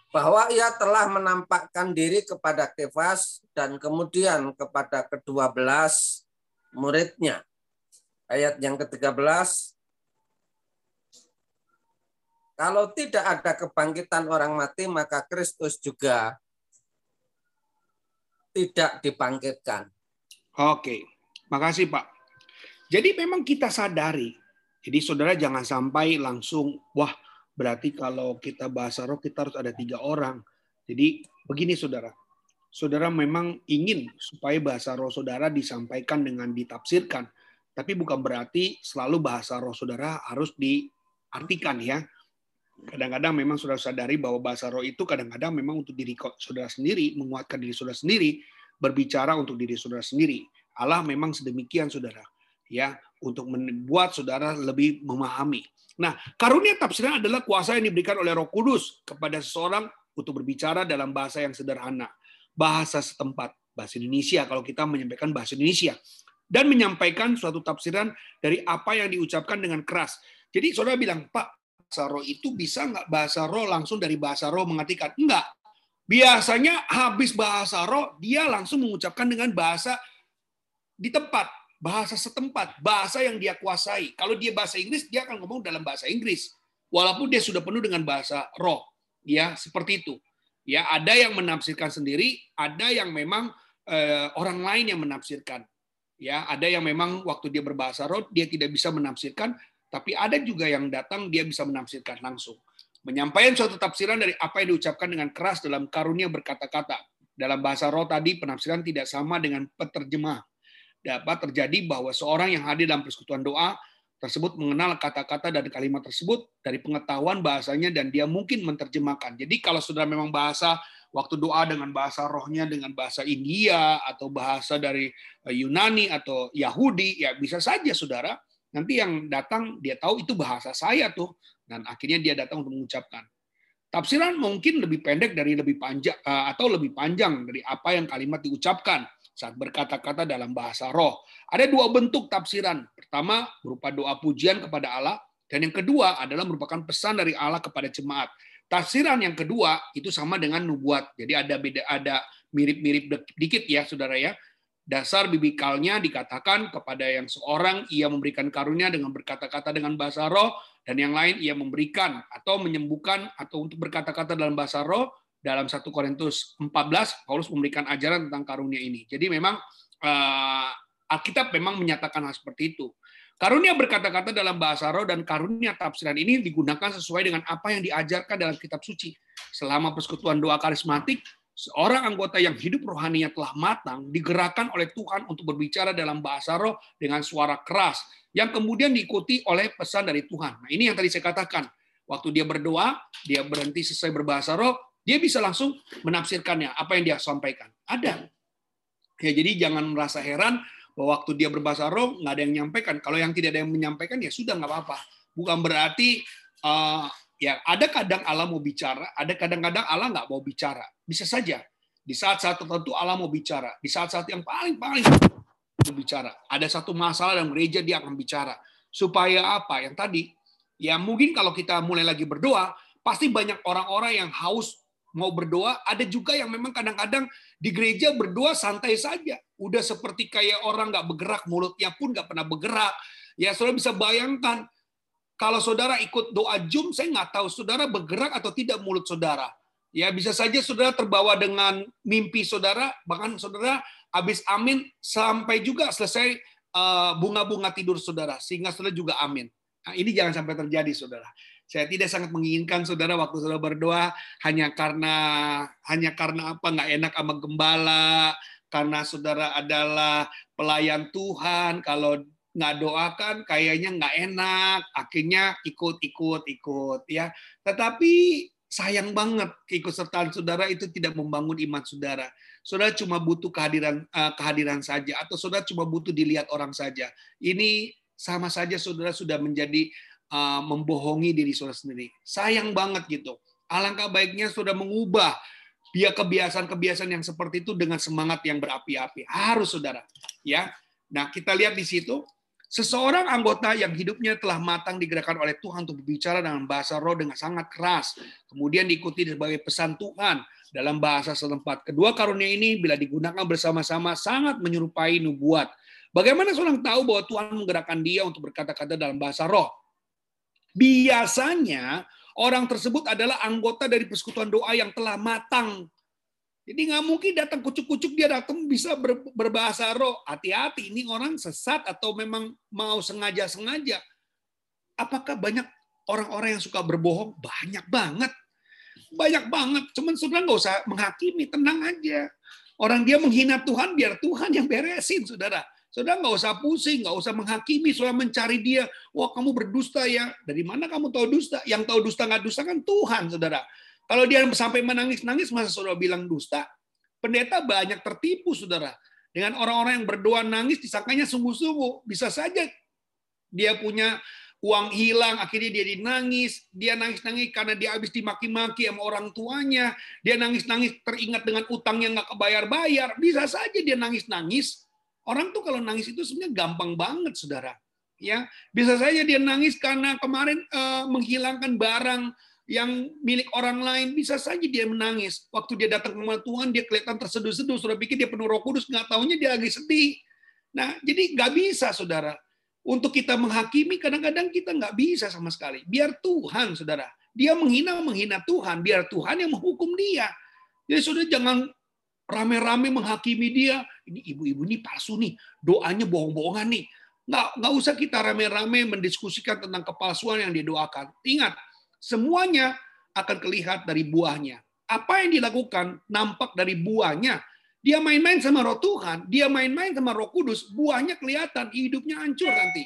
bahwa ia telah menampakkan diri kepada Kefas dan kemudian kepada kedua belas muridnya. Ayat yang ke-13 Kalau tidak ada kebangkitan orang mati maka Kristus juga tidak dibangkitkan. Oke, makasih Pak. Jadi memang kita sadari. Jadi saudara jangan sampai langsung, wah berarti kalau kita bahasa roh kita harus ada tiga orang. Jadi begini saudara, saudara memang ingin supaya bahasa roh saudara disampaikan dengan ditafsirkan, tapi bukan berarti selalu bahasa roh saudara harus diartikan ya. Kadang-kadang memang saudara sadari bahwa bahasa roh itu kadang-kadang memang untuk diri saudara sendiri, menguatkan diri saudara sendiri, berbicara untuk diri saudara sendiri. Allah memang sedemikian saudara, ya, untuk membuat saudara lebih memahami. Nah, karunia tafsiran adalah kuasa yang diberikan oleh Roh Kudus kepada seseorang untuk berbicara dalam bahasa yang sederhana, bahasa setempat, bahasa Indonesia kalau kita menyampaikan bahasa Indonesia dan menyampaikan suatu tafsiran dari apa yang diucapkan dengan keras. Jadi saudara bilang, Pak, bahasa roh itu bisa nggak bahasa roh langsung dari bahasa roh mengartikan? Enggak. Biasanya habis bahasa roh, dia langsung mengucapkan dengan bahasa di tempat, bahasa setempat, bahasa yang dia kuasai. Kalau dia bahasa Inggris, dia akan ngomong dalam bahasa Inggris. Walaupun dia sudah penuh dengan bahasa roh. Ya, seperti itu. Ya, ada yang menafsirkan sendiri, ada yang memang eh, orang lain yang menafsirkan. Ya, ada yang memang waktu dia berbahasa roh, dia tidak bisa menafsirkan, tapi ada juga yang datang dia bisa menafsirkan langsung. Menyampaikan suatu tafsiran dari apa yang diucapkan dengan keras dalam karunia berkata-kata. Dalam bahasa roh tadi penafsiran tidak sama dengan peterjemah. Dapat terjadi bahwa seorang yang hadir dalam persekutuan doa tersebut mengenal kata-kata dan kalimat tersebut dari pengetahuan bahasanya dan dia mungkin menerjemahkan. Jadi kalau sudah memang bahasa waktu doa dengan bahasa rohnya dengan bahasa India atau bahasa dari eh, Yunani atau Yahudi ya bisa saja saudara Nanti yang datang dia tahu itu bahasa saya tuh dan akhirnya dia datang untuk mengucapkan. Tafsiran mungkin lebih pendek dari lebih panjang eh, atau lebih panjang dari apa yang kalimat diucapkan saat berkata-kata dalam bahasa roh. Ada dua bentuk tafsiran. Pertama berupa doa pujian kepada Allah dan yang kedua adalah merupakan pesan dari Allah kepada jemaat. Tafsiran yang kedua itu sama dengan nubuat. Jadi ada beda ada mirip-mirip dikit ya Saudara ya dasar bibikalnya dikatakan kepada yang seorang ia memberikan karunia dengan berkata-kata dengan bahasa roh dan yang lain ia memberikan atau menyembuhkan atau untuk berkata-kata dalam bahasa roh dalam 1 Korintus 14 Paulus memberikan ajaran tentang karunia ini. Jadi memang uh, Alkitab memang menyatakan hal seperti itu. Karunia berkata-kata dalam bahasa roh dan karunia tafsiran ini digunakan sesuai dengan apa yang diajarkan dalam kitab suci. Selama persekutuan doa karismatik, seorang anggota yang hidup rohaninya telah matang digerakkan oleh Tuhan untuk berbicara dalam bahasa roh dengan suara keras yang kemudian diikuti oleh pesan dari Tuhan. Nah, ini yang tadi saya katakan. Waktu dia berdoa, dia berhenti selesai berbahasa roh, dia bisa langsung menafsirkannya apa yang dia sampaikan. Ada. Ya, jadi jangan merasa heran bahwa waktu dia berbahasa roh nggak ada yang menyampaikan. Kalau yang tidak ada yang menyampaikan ya sudah nggak apa-apa. Bukan berarti uh, ya ada kadang Allah mau bicara, ada kadang-kadang Allah nggak mau bicara. Bisa saja di saat-saat tertentu Allah mau bicara, di saat-saat yang paling-paling bicara. Ada satu masalah dalam gereja dia akan bicara. Supaya apa? Yang tadi, ya mungkin kalau kita mulai lagi berdoa, pasti banyak orang-orang yang haus mau berdoa. Ada juga yang memang kadang-kadang di gereja berdoa santai saja. Udah seperti kayak orang nggak bergerak, mulutnya pun nggak pernah bergerak. Ya, saudara bisa bayangkan kalau saudara ikut doa Zoom, saya nggak tahu saudara bergerak atau tidak mulut saudara. Ya bisa saja saudara terbawa dengan mimpi saudara, bahkan saudara habis amin sampai juga selesai eh, bunga-bunga tidur saudara, sehingga saudara juga amin. Nah, ini jangan sampai terjadi saudara. Saya tidak sangat menginginkan saudara waktu saudara berdoa hanya karena hanya karena apa nggak enak sama gembala, karena saudara adalah pelayan Tuhan. Kalau nggak doakan, kayaknya nggak enak, akhirnya ikut-ikut-ikut ya. Tetapi sayang banget keikutsertaan saudara itu tidak membangun iman saudara. Saudara cuma butuh kehadiran uh, kehadiran saja atau saudara cuma butuh dilihat orang saja. Ini sama saja saudara sudah menjadi uh, membohongi diri saudara sendiri. Sayang banget gitu. Alangkah baiknya saudara mengubah dia kebiasaan-kebiasaan yang seperti itu dengan semangat yang berapi-api. Harus saudara, ya. Nah, kita lihat di situ Seseorang anggota yang hidupnya telah matang digerakkan oleh Tuhan untuk berbicara dengan bahasa roh dengan sangat keras. Kemudian diikuti sebagai pesan Tuhan dalam bahasa setempat. Kedua karunia ini bila digunakan bersama-sama sangat menyerupai nubuat. Bagaimana seorang tahu bahwa Tuhan menggerakkan dia untuk berkata-kata dalam bahasa roh? Biasanya orang tersebut adalah anggota dari persekutuan doa yang telah matang jadi nggak mungkin datang kucuk-kucuk dia datang bisa berbahasa roh. Hati-hati, ini orang sesat atau memang mau sengaja-sengaja. Apakah banyak orang-orang yang suka berbohong? Banyak banget. Banyak banget. Cuman saudara nggak usah menghakimi, tenang aja. Orang dia menghina Tuhan, biar Tuhan yang beresin, saudara. Saudara nggak usah pusing, nggak usah menghakimi, saudara mencari dia. Wah kamu berdusta ya. Dari mana kamu tahu dusta? Yang tahu dusta nggak dusta kan Tuhan, saudara. Kalau dia sampai menangis-nangis, masa saudara bilang dusta? Pendeta banyak tertipu, saudara. Dengan orang-orang yang berdoa nangis, disangkanya sungguh-sungguh. Bisa saja dia punya uang hilang, akhirnya dia dinangis, dia nangis-nangis karena dia habis dimaki-maki sama orang tuanya, dia nangis-nangis teringat dengan utang yang nggak kebayar-bayar, bisa saja dia nangis-nangis. Orang tuh kalau nangis itu sebenarnya gampang banget, saudara. Ya, bisa saja dia nangis karena kemarin uh, menghilangkan barang yang milik orang lain bisa saja dia menangis. Waktu dia datang ke rumah Tuhan, dia kelihatan terseduh-seduh. Sudah pikir dia penuh roh kudus, nggak tahunya dia lagi sedih. Nah, jadi nggak bisa, saudara. Untuk kita menghakimi, kadang-kadang kita nggak bisa sama sekali. Biar Tuhan, saudara. Dia menghina, menghina Tuhan. Biar Tuhan yang menghukum dia. Jadi saudara jangan rame-rame menghakimi dia. Ini ibu-ibu ini palsu nih. Doanya bohong-bohongan nih. Nggak, nggak usah kita rame-rame mendiskusikan tentang kepalsuan yang didoakan. Ingat, Semuanya akan kelihatan dari buahnya. Apa yang dilakukan nampak dari buahnya. Dia main-main sama roh Tuhan, dia main-main sama roh kudus, buahnya kelihatan, hidupnya hancur nanti.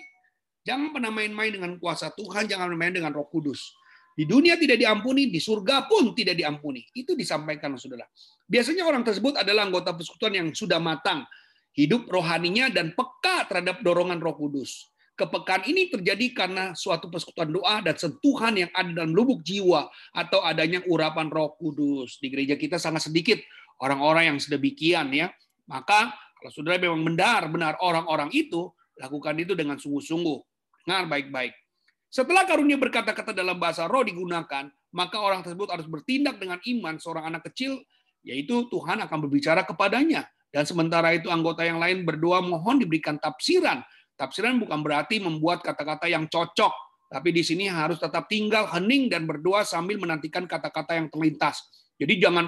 Jangan pernah main-main dengan kuasa Tuhan, jangan main-main dengan roh kudus. Di dunia tidak diampuni, di surga pun tidak diampuni. Itu disampaikan, saudara. Biasanya orang tersebut adalah anggota persekutuan yang sudah matang, hidup rohaninya dan peka terhadap dorongan roh kudus. Kepekaan ini terjadi karena suatu persekutuan doa dan sentuhan yang ada dalam lubuk jiwa atau adanya urapan Roh Kudus. Di gereja kita sangat sedikit orang-orang yang sedemikian ya. Maka kalau saudara memang benar-benar orang-orang itu, lakukan itu dengan sungguh-sungguh. Dengar baik-baik. Setelah karunia berkata-kata dalam bahasa roh digunakan, maka orang tersebut harus bertindak dengan iman seorang anak kecil, yaitu Tuhan akan berbicara kepadanya. Dan sementara itu anggota yang lain berdoa mohon diberikan tafsiran Tafsiran bukan berarti membuat kata-kata yang cocok, tapi di sini harus tetap tinggal hening dan berdoa sambil menantikan kata-kata yang terlintas. Jadi jangan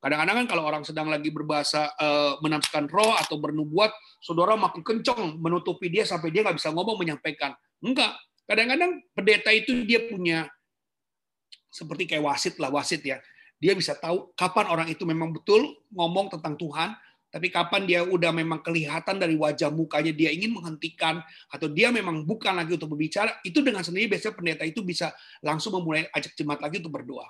kadang-kadang kan kalau orang sedang lagi berbahasa uh, menafsirkan roh atau bernubuat, saudara makin kencang menutupi dia sampai dia nggak bisa ngomong menyampaikan. Enggak. Kadang-kadang pendeta itu dia punya seperti kayak wasit lah wasit ya. Dia bisa tahu kapan orang itu memang betul ngomong tentang Tuhan, tapi kapan dia udah memang kelihatan dari wajah mukanya dia ingin menghentikan atau dia memang bukan lagi untuk berbicara, itu dengan sendiri biasanya pendeta itu bisa langsung memulai ajak jemaat lagi untuk berdoa.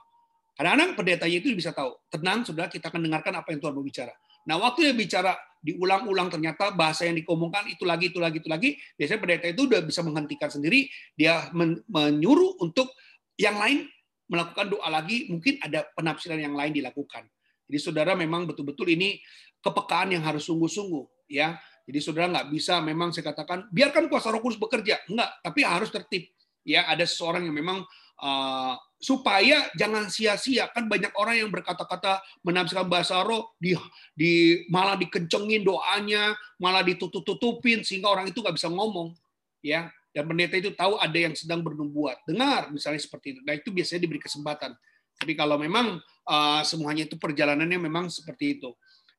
Kadang-kadang pendetanya itu bisa tahu, tenang sudah kita akan dengarkan apa yang Tuhan mau bicara. Nah, waktu dia bicara diulang-ulang ternyata bahasa yang dikomongkan itu lagi itu lagi itu lagi, biasanya pendeta itu udah bisa menghentikan sendiri, dia menyuruh untuk yang lain melakukan doa lagi, mungkin ada penafsiran yang lain dilakukan. Jadi saudara memang betul-betul ini kepekaan yang harus sungguh-sungguh ya. Jadi saudara nggak bisa memang saya katakan biarkan kuasa Roh Kudus bekerja, enggak, tapi harus tertib. Ya, ada seseorang yang memang uh, supaya jangan sia-sia kan banyak orang yang berkata-kata menafsirkan bahasa roh di, di malah dikencengin doanya, malah ditutup-tutupin sehingga orang itu nggak bisa ngomong, ya. Dan pendeta itu tahu ada yang sedang bernubuat. Dengar misalnya seperti itu. Nah, itu biasanya diberi kesempatan. Tapi kalau memang uh, semuanya itu perjalanannya memang seperti itu.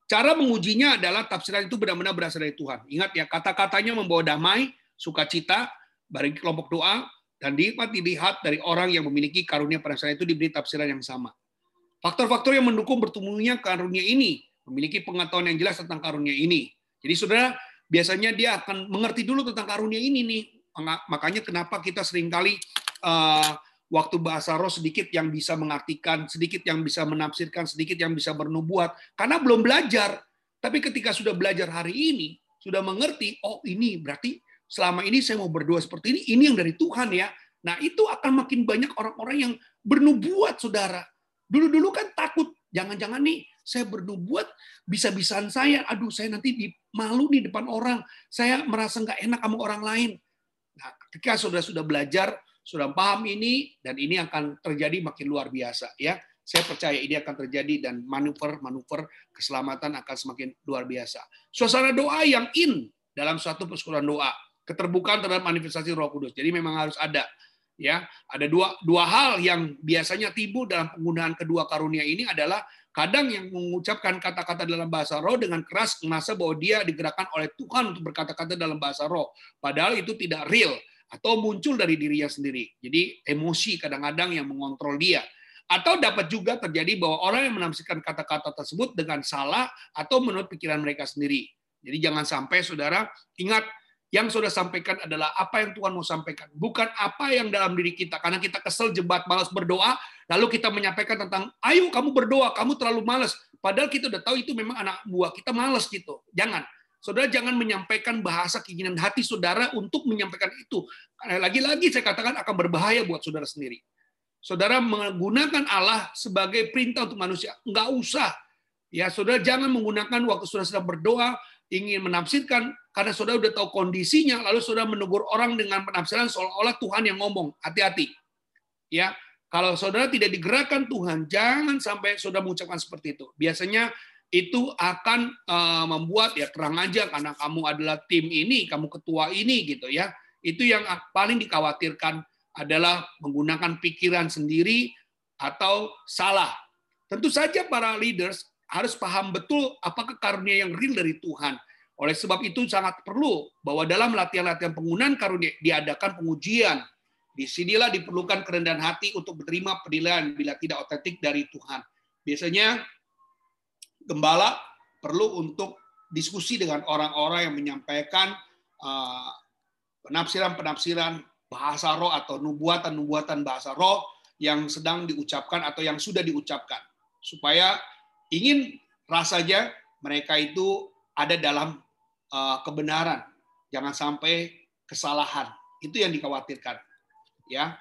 Cara mengujinya adalah tafsiran itu benar-benar berasal dari Tuhan. Ingat ya, kata-katanya membawa damai, sukacita, bagi kelompok doa, dan dapat dilihat dari orang yang memiliki karunia pada saat itu diberi tafsiran yang sama. Faktor-faktor yang mendukung bertumbuhnya karunia ini, memiliki pengetahuan yang jelas tentang karunia ini. Jadi saudara, biasanya dia akan mengerti dulu tentang karunia ini nih. Makanya kenapa kita sering kali uh, waktu bahasa roh sedikit yang bisa mengartikan, sedikit yang bisa menafsirkan, sedikit yang bisa bernubuat, karena belum belajar. Tapi ketika sudah belajar hari ini, sudah mengerti, oh ini berarti selama ini saya mau berdoa seperti ini, ini yang dari Tuhan ya. Nah itu akan makin banyak orang-orang yang bernubuat, saudara. Dulu-dulu kan takut, jangan-jangan nih saya bernubuat bisa-bisaan saya, aduh saya nanti di, malu di depan orang, saya merasa nggak enak sama orang lain. Nah, ketika sudah sudah belajar, sudah paham ini dan ini akan terjadi makin luar biasa ya. Saya percaya ini akan terjadi dan manuver-manuver keselamatan akan semakin luar biasa. Suasana doa yang in dalam suatu persekutuan doa, keterbukaan terhadap manifestasi Roh Kudus. Jadi memang harus ada ya. Ada dua dua hal yang biasanya timbul dalam penggunaan kedua karunia ini adalah kadang yang mengucapkan kata-kata dalam bahasa roh dengan keras merasa bahwa dia digerakkan oleh Tuhan untuk berkata-kata dalam bahasa roh. Padahal itu tidak real atau muncul dari dirinya sendiri. Jadi emosi kadang-kadang yang mengontrol dia. Atau dapat juga terjadi bahwa orang yang menafsirkan kata-kata tersebut dengan salah atau menurut pikiran mereka sendiri. Jadi jangan sampai saudara ingat yang sudah sampaikan adalah apa yang Tuhan mau sampaikan, bukan apa yang dalam diri kita. Karena kita kesel, jebat, malas berdoa, lalu kita menyampaikan tentang, ayo kamu berdoa, kamu terlalu malas. Padahal kita udah tahu itu memang anak buah kita malas gitu. Jangan. Saudara jangan menyampaikan bahasa keinginan hati saudara untuk menyampaikan itu. Lagi-lagi saya katakan akan berbahaya buat saudara sendiri saudara menggunakan Allah sebagai perintah untuk manusia. Enggak usah. Ya, saudara jangan menggunakan waktu saudara sedang berdoa ingin menafsirkan karena saudara sudah tahu kondisinya lalu saudara menegur orang dengan penafsiran seolah-olah Tuhan yang ngomong. Hati-hati. Ya, kalau saudara tidak digerakkan Tuhan, jangan sampai saudara mengucapkan seperti itu. Biasanya itu akan uh, membuat ya terang aja karena kamu adalah tim ini, kamu ketua ini gitu ya. Itu yang paling dikhawatirkan adalah menggunakan pikiran sendiri atau salah. Tentu saja para leaders harus paham betul apakah karunia yang real dari Tuhan. Oleh sebab itu sangat perlu bahwa dalam latihan-latihan penggunaan karunia diadakan pengujian. Di sinilah diperlukan kerendahan hati untuk menerima penilaian bila tidak otentik dari Tuhan. Biasanya gembala perlu untuk diskusi dengan orang-orang yang menyampaikan uh, penafsiran-penafsiran bahasa roh atau nubuatan-nubuatan bahasa roh yang sedang diucapkan atau yang sudah diucapkan supaya ingin rasanya mereka itu ada dalam kebenaran jangan sampai kesalahan itu yang dikhawatirkan ya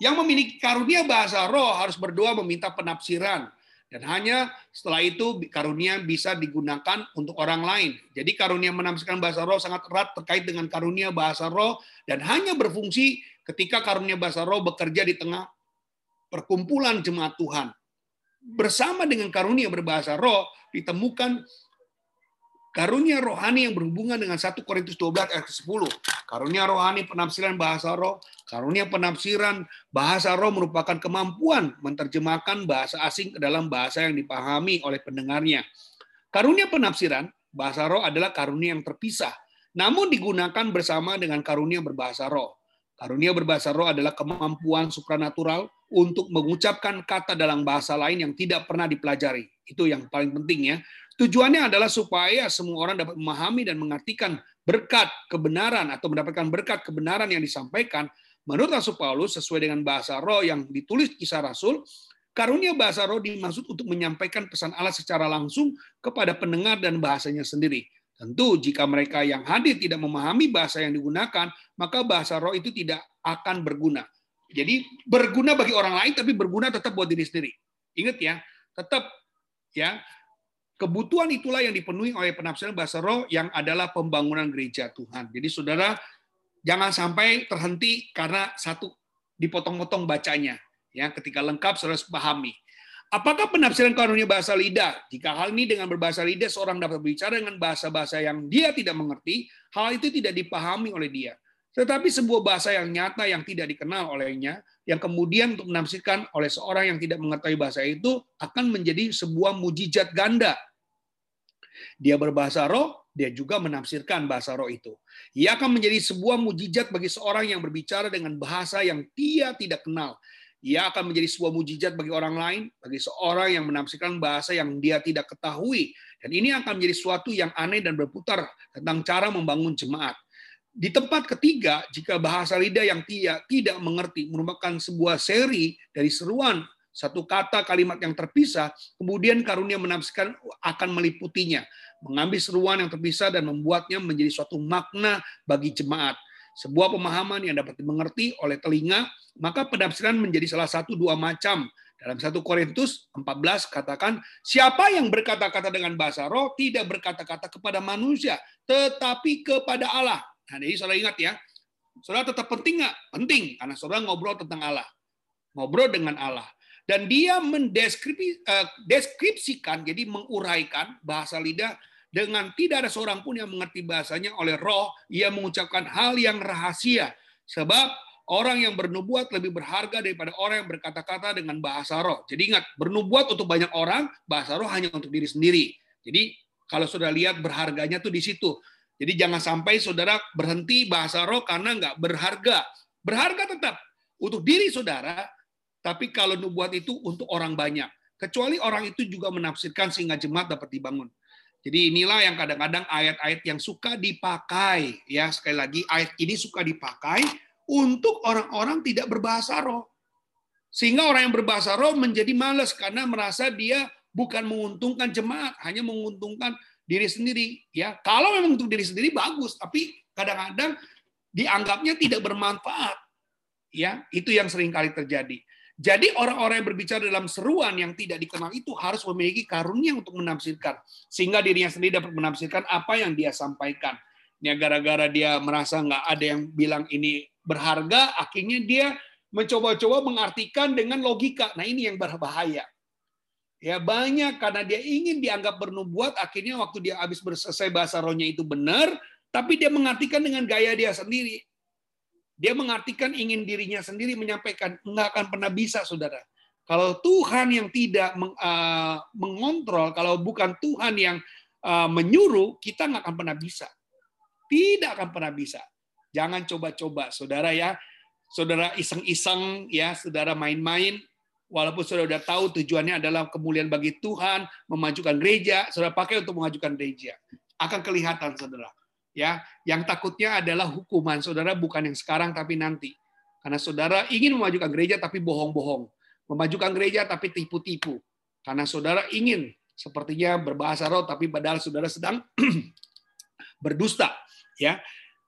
yang memiliki karunia bahasa roh harus berdoa meminta penafsiran dan hanya setelah itu karunia bisa digunakan untuk orang lain. Jadi karunia menafsirkan bahasa roh sangat erat terkait dengan karunia bahasa roh dan hanya berfungsi ketika karunia bahasa roh bekerja di tengah perkumpulan jemaat Tuhan. Bersama dengan karunia berbahasa roh ditemukan Karunia rohani yang berhubungan dengan 1 Korintus 12 ayat 10. Karunia rohani penafsiran bahasa roh. Karunia penafsiran bahasa roh merupakan kemampuan menerjemahkan bahasa asing ke dalam bahasa yang dipahami oleh pendengarnya. Karunia penafsiran bahasa roh adalah karunia yang terpisah, namun digunakan bersama dengan karunia berbahasa roh. Karunia berbahasa roh adalah kemampuan supranatural untuk mengucapkan kata dalam bahasa lain yang tidak pernah dipelajari. Itu yang paling penting ya. Tujuannya adalah supaya semua orang dapat memahami dan mengartikan berkat kebenaran atau mendapatkan berkat kebenaran yang disampaikan menurut Rasul Paulus sesuai dengan bahasa roh yang ditulis kisah Rasul, karunia bahasa roh dimaksud untuk menyampaikan pesan Allah secara langsung kepada pendengar dan bahasanya sendiri. Tentu jika mereka yang hadir tidak memahami bahasa yang digunakan, maka bahasa roh itu tidak akan berguna. Jadi berguna bagi orang lain tapi berguna tetap buat diri sendiri. Ingat ya, tetap ya Kebutuhan itulah yang dipenuhi oleh penafsiran bahasa roh yang adalah pembangunan gereja Tuhan. Jadi saudara, jangan sampai terhenti karena satu dipotong-potong bacanya. Ya, ketika lengkap saudara pahami. Apakah penafsiran karunia bahasa lidah? Jika hal ini dengan berbahasa lidah seorang dapat berbicara dengan bahasa-bahasa yang dia tidak mengerti, hal itu tidak dipahami oleh dia. Tetapi sebuah bahasa yang nyata yang tidak dikenal olehnya, yang kemudian untuk menafsirkan oleh seorang yang tidak mengetahui bahasa itu akan menjadi sebuah mujizat ganda dia berbahasa roh, dia juga menafsirkan bahasa roh itu. Ia akan menjadi sebuah mujizat bagi seorang yang berbicara dengan bahasa yang dia tidak kenal. ia akan menjadi sebuah mujizat bagi orang lain, bagi seorang yang menafsirkan bahasa yang dia tidak ketahui. Dan ini akan menjadi sesuatu yang aneh dan berputar tentang cara membangun jemaat. Di tempat ketiga, jika bahasa lidah yang tidak mengerti merupakan sebuah seri dari seruan satu kata kalimat yang terpisah, kemudian karunia menafsirkan akan meliputinya, mengambil seruan yang terpisah dan membuatnya menjadi suatu makna bagi jemaat sebuah pemahaman yang dapat dimengerti oleh telinga, maka penafsiran menjadi salah satu dua macam. Dalam 1 Korintus 14 katakan, siapa yang berkata-kata dengan bahasa roh tidak berkata-kata kepada manusia, tetapi kepada Allah. Nah, jadi saudara ingat ya, saudara tetap penting nggak? Penting, karena saudara ngobrol tentang Allah. Ngobrol dengan Allah. Dan dia mendeskripsikan, eh, jadi menguraikan bahasa lidah dengan tidak ada seorang pun yang mengerti bahasanya oleh roh, ia mengucapkan hal yang rahasia. Sebab orang yang bernubuat lebih berharga daripada orang yang berkata-kata dengan bahasa roh. Jadi ingat, bernubuat untuk banyak orang, bahasa roh hanya untuk diri sendiri. Jadi kalau sudah lihat berharganya tuh di situ. Jadi jangan sampai saudara berhenti bahasa roh karena nggak berharga. Berharga tetap untuk diri saudara, tapi kalau nubuat itu untuk orang banyak. Kecuali orang itu juga menafsirkan sehingga jemaat dapat dibangun. Jadi inilah yang kadang-kadang ayat-ayat yang suka dipakai ya sekali lagi ayat ini suka dipakai untuk orang-orang tidak berbahasa roh. Sehingga orang yang berbahasa roh menjadi malas karena merasa dia bukan menguntungkan jemaat, hanya menguntungkan diri sendiri ya. Kalau memang untuk diri sendiri bagus, tapi kadang-kadang dianggapnya tidak bermanfaat. Ya, itu yang sering kali terjadi. Jadi orang-orang yang berbicara dalam seruan yang tidak dikenal itu harus memiliki karunia untuk menafsirkan. Sehingga dirinya sendiri dapat menafsirkan apa yang dia sampaikan. Ya gara-gara dia merasa nggak ada yang bilang ini berharga, akhirnya dia mencoba-coba mengartikan dengan logika. Nah ini yang berbahaya. Ya banyak karena dia ingin dianggap bernubuat, akhirnya waktu dia habis selesai bahasa rohnya itu benar, tapi dia mengartikan dengan gaya dia sendiri. Dia mengartikan ingin dirinya sendiri menyampaikan, nggak akan pernah bisa, saudara. Kalau Tuhan yang tidak uh, mengontrol, kalau bukan Tuhan yang uh, menyuruh, kita nggak akan pernah bisa. Tidak akan pernah bisa. Jangan coba-coba, saudara ya. Saudara iseng-iseng, ya, saudara main-main, walaupun saudara sudah tahu tujuannya adalah kemuliaan bagi Tuhan, memajukan gereja, saudara pakai untuk memajukan gereja. Akan kelihatan, saudara ya yang takutnya adalah hukuman saudara bukan yang sekarang tapi nanti. Karena saudara ingin memajukan gereja tapi bohong-bohong. Memajukan gereja tapi tipu-tipu. Karena saudara ingin sepertinya berbahasa roh tapi padahal saudara sedang [CLEARS THROAT] berdusta ya.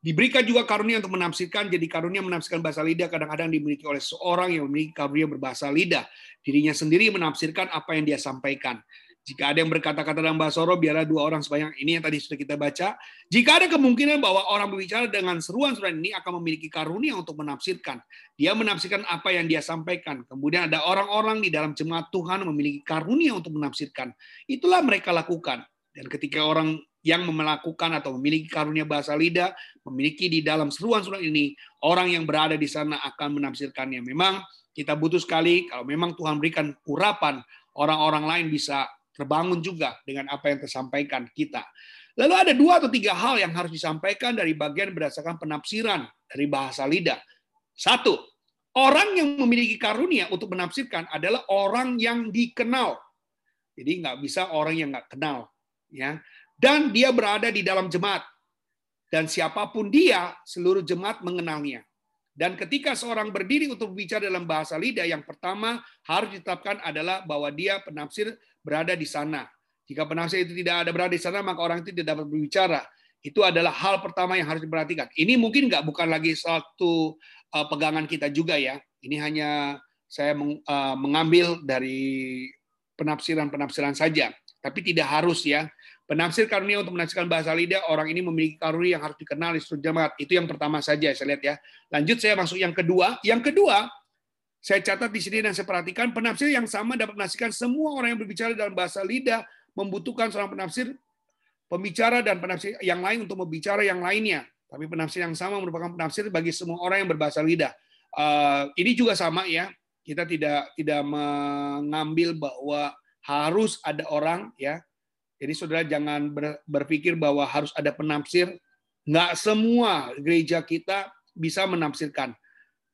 Diberikan juga karunia untuk menafsirkan. Jadi karunia menafsirkan bahasa lidah kadang-kadang dimiliki oleh seorang yang memiliki karunia berbahasa lidah. Dirinya sendiri menafsirkan apa yang dia sampaikan jika ada yang berkata-kata dalam bahasa roh, biarlah dua orang sebanyak ini yang tadi sudah kita baca. Jika ada kemungkinan bahwa orang berbicara dengan seruan-seruan ini akan memiliki karunia untuk menafsirkan. Dia menafsirkan apa yang dia sampaikan. Kemudian ada orang-orang di dalam jemaat Tuhan memiliki karunia untuk menafsirkan. Itulah mereka lakukan. Dan ketika orang yang melakukan atau memiliki karunia bahasa lidah, memiliki di dalam seruan-seruan ini, orang yang berada di sana akan menafsirkannya. Memang kita butuh sekali, kalau memang Tuhan berikan urapan, orang-orang lain bisa terbangun juga dengan apa yang tersampaikan kita. Lalu ada dua atau tiga hal yang harus disampaikan dari bagian berdasarkan penafsiran dari bahasa lidah. Satu, orang yang memiliki karunia untuk menafsirkan adalah orang yang dikenal. Jadi nggak bisa orang yang nggak kenal, ya. Dan dia berada di dalam jemaat. Dan siapa pun dia, seluruh jemaat mengenalnya. Dan ketika seorang berdiri untuk berbicara dalam bahasa lidah, yang pertama harus ditetapkan adalah bahwa dia penafsir berada di sana. Jika penafsir itu tidak ada berada di sana, maka orang itu tidak dapat berbicara. Itu adalah hal pertama yang harus diperhatikan. Ini mungkin nggak bukan lagi suatu uh, pegangan kita juga ya. Ini hanya saya uh, mengambil dari penafsiran-penafsiran saja. Tapi tidak harus ya. Penafsir karunia untuk menafsirkan bahasa lidah, orang ini memiliki karunia yang harus dikenal di seluruh jemaat. Itu yang pertama saja saya lihat ya. Lanjut saya masuk yang kedua. Yang kedua, saya catat di sini dan saya perhatikan penafsir yang sama dapat menafsirkan semua orang yang berbicara dalam bahasa lidah membutuhkan seorang penafsir pembicara dan penafsir yang lain untuk membicara yang lainnya. Tapi penafsir yang sama merupakan penafsir bagi semua orang yang berbahasa lidah. Uh, ini juga sama ya. Kita tidak tidak mengambil bahwa harus ada orang ya. Jadi saudara jangan berpikir bahwa harus ada penafsir. Nggak semua gereja kita bisa menafsirkan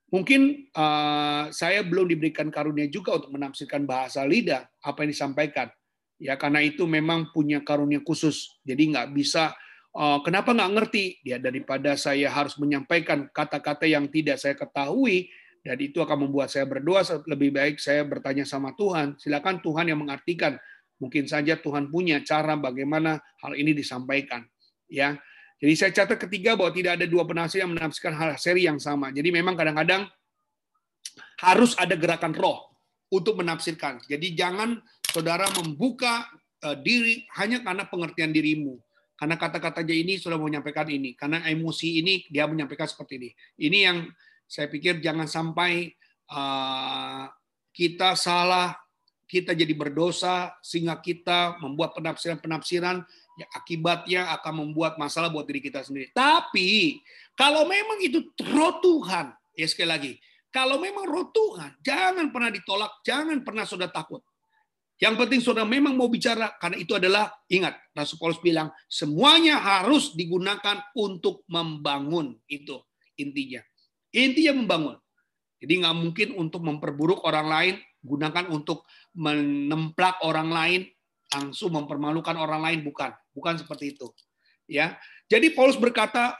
Mungkin uh, saya belum diberikan karunia juga untuk menafsirkan bahasa lidah apa yang disampaikan. Ya karena itu memang punya karunia khusus. Jadi nggak bisa uh, kenapa nggak ngerti ya daripada saya harus menyampaikan kata-kata yang tidak saya ketahui dan itu akan membuat saya berdoa lebih baik saya bertanya sama Tuhan. Silakan Tuhan yang mengartikan. Mungkin saja Tuhan punya cara bagaimana hal ini disampaikan. Ya, jadi saya catat ketiga bahwa tidak ada dua penafsir yang menafsirkan hal seri yang sama. Jadi memang kadang-kadang harus ada gerakan roh untuk menafsirkan. Jadi jangan saudara membuka eh, diri hanya karena pengertian dirimu. Karena kata-katanya ini sudah menyampaikan ini. Karena emosi ini dia menyampaikan seperti ini. Ini yang saya pikir jangan sampai uh, kita salah, kita jadi berdosa sehingga kita membuat penafsiran-penafsiran ya akibatnya akan membuat masalah buat diri kita sendiri. Tapi kalau memang itu roh Tuhan, ya sekali lagi, kalau memang roh Tuhan, jangan pernah ditolak, jangan pernah sudah takut. Yang penting saudara memang mau bicara karena itu adalah ingat Rasul Paulus bilang semuanya harus digunakan untuk membangun itu intinya. Intinya membangun. Jadi nggak mungkin untuk memperburuk orang lain, gunakan untuk menemplak orang lain, langsung mempermalukan orang lain bukan. Bukan seperti itu. Ya. Jadi Paulus berkata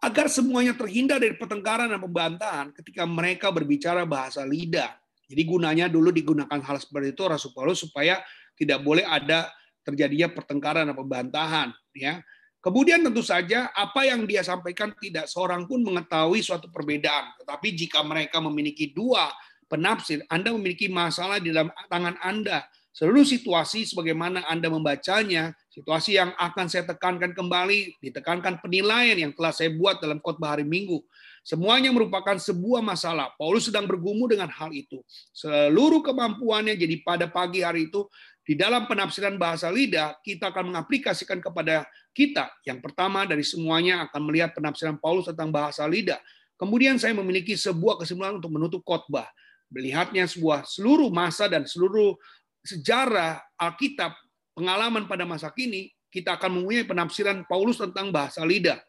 agar semuanya terhindar dari pertengkaran dan pembantahan ketika mereka berbicara bahasa lidah. Jadi gunanya dulu digunakan hal seperti itu Rasul Paulus supaya tidak boleh ada terjadinya pertengkaran dan pembantahan ya. Kemudian tentu saja apa yang dia sampaikan tidak seorang pun mengetahui suatu perbedaan. Tetapi jika mereka memiliki dua penafsir, Anda memiliki masalah di dalam tangan Anda seluruh situasi sebagaimana Anda membacanya, situasi yang akan saya tekankan kembali, ditekankan penilaian yang telah saya buat dalam khotbah hari Minggu. Semuanya merupakan sebuah masalah. Paulus sedang bergumul dengan hal itu. Seluruh kemampuannya jadi pada pagi hari itu di dalam penafsiran bahasa lidah kita akan mengaplikasikan kepada kita. Yang pertama dari semuanya akan melihat penafsiran Paulus tentang bahasa lidah. Kemudian saya memiliki sebuah kesimpulan untuk menutup khotbah. Melihatnya sebuah seluruh masa dan seluruh sejarah Alkitab, pengalaman pada masa kini, kita akan mempunyai penafsiran Paulus tentang bahasa lidah.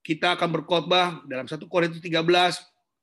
Kita akan berkhotbah dalam 1 Korintus 13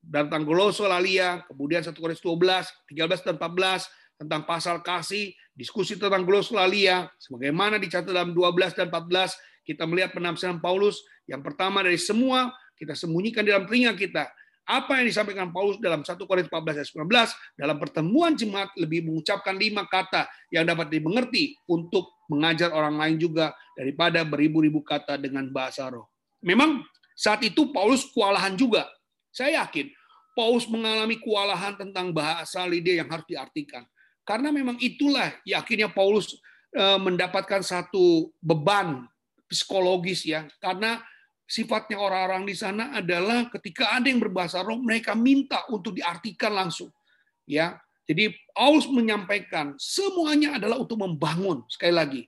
tentang glosolalia, kemudian 1 Korintus 12, 13 dan 14 tentang pasal kasih, diskusi tentang glosolalia, sebagaimana dicatat dalam 12 dan 14, kita melihat penafsiran Paulus yang pertama dari semua kita sembunyikan dalam telinga kita apa yang disampaikan Paulus dalam 1 Korintus 14 ayat 19 dalam pertemuan jemaat lebih mengucapkan lima kata yang dapat dimengerti untuk mengajar orang lain juga daripada beribu-ribu kata dengan bahasa roh. Memang saat itu Paulus kewalahan juga. Saya yakin Paulus mengalami kewalahan tentang bahasa lidah yang harus diartikan. Karena memang itulah yakinnya Paulus eh, mendapatkan satu beban psikologis ya karena sifatnya orang-orang di sana adalah ketika ada yang berbahasa roh mereka minta untuk diartikan langsung ya. Jadi Paulus menyampaikan semuanya adalah untuk membangun sekali lagi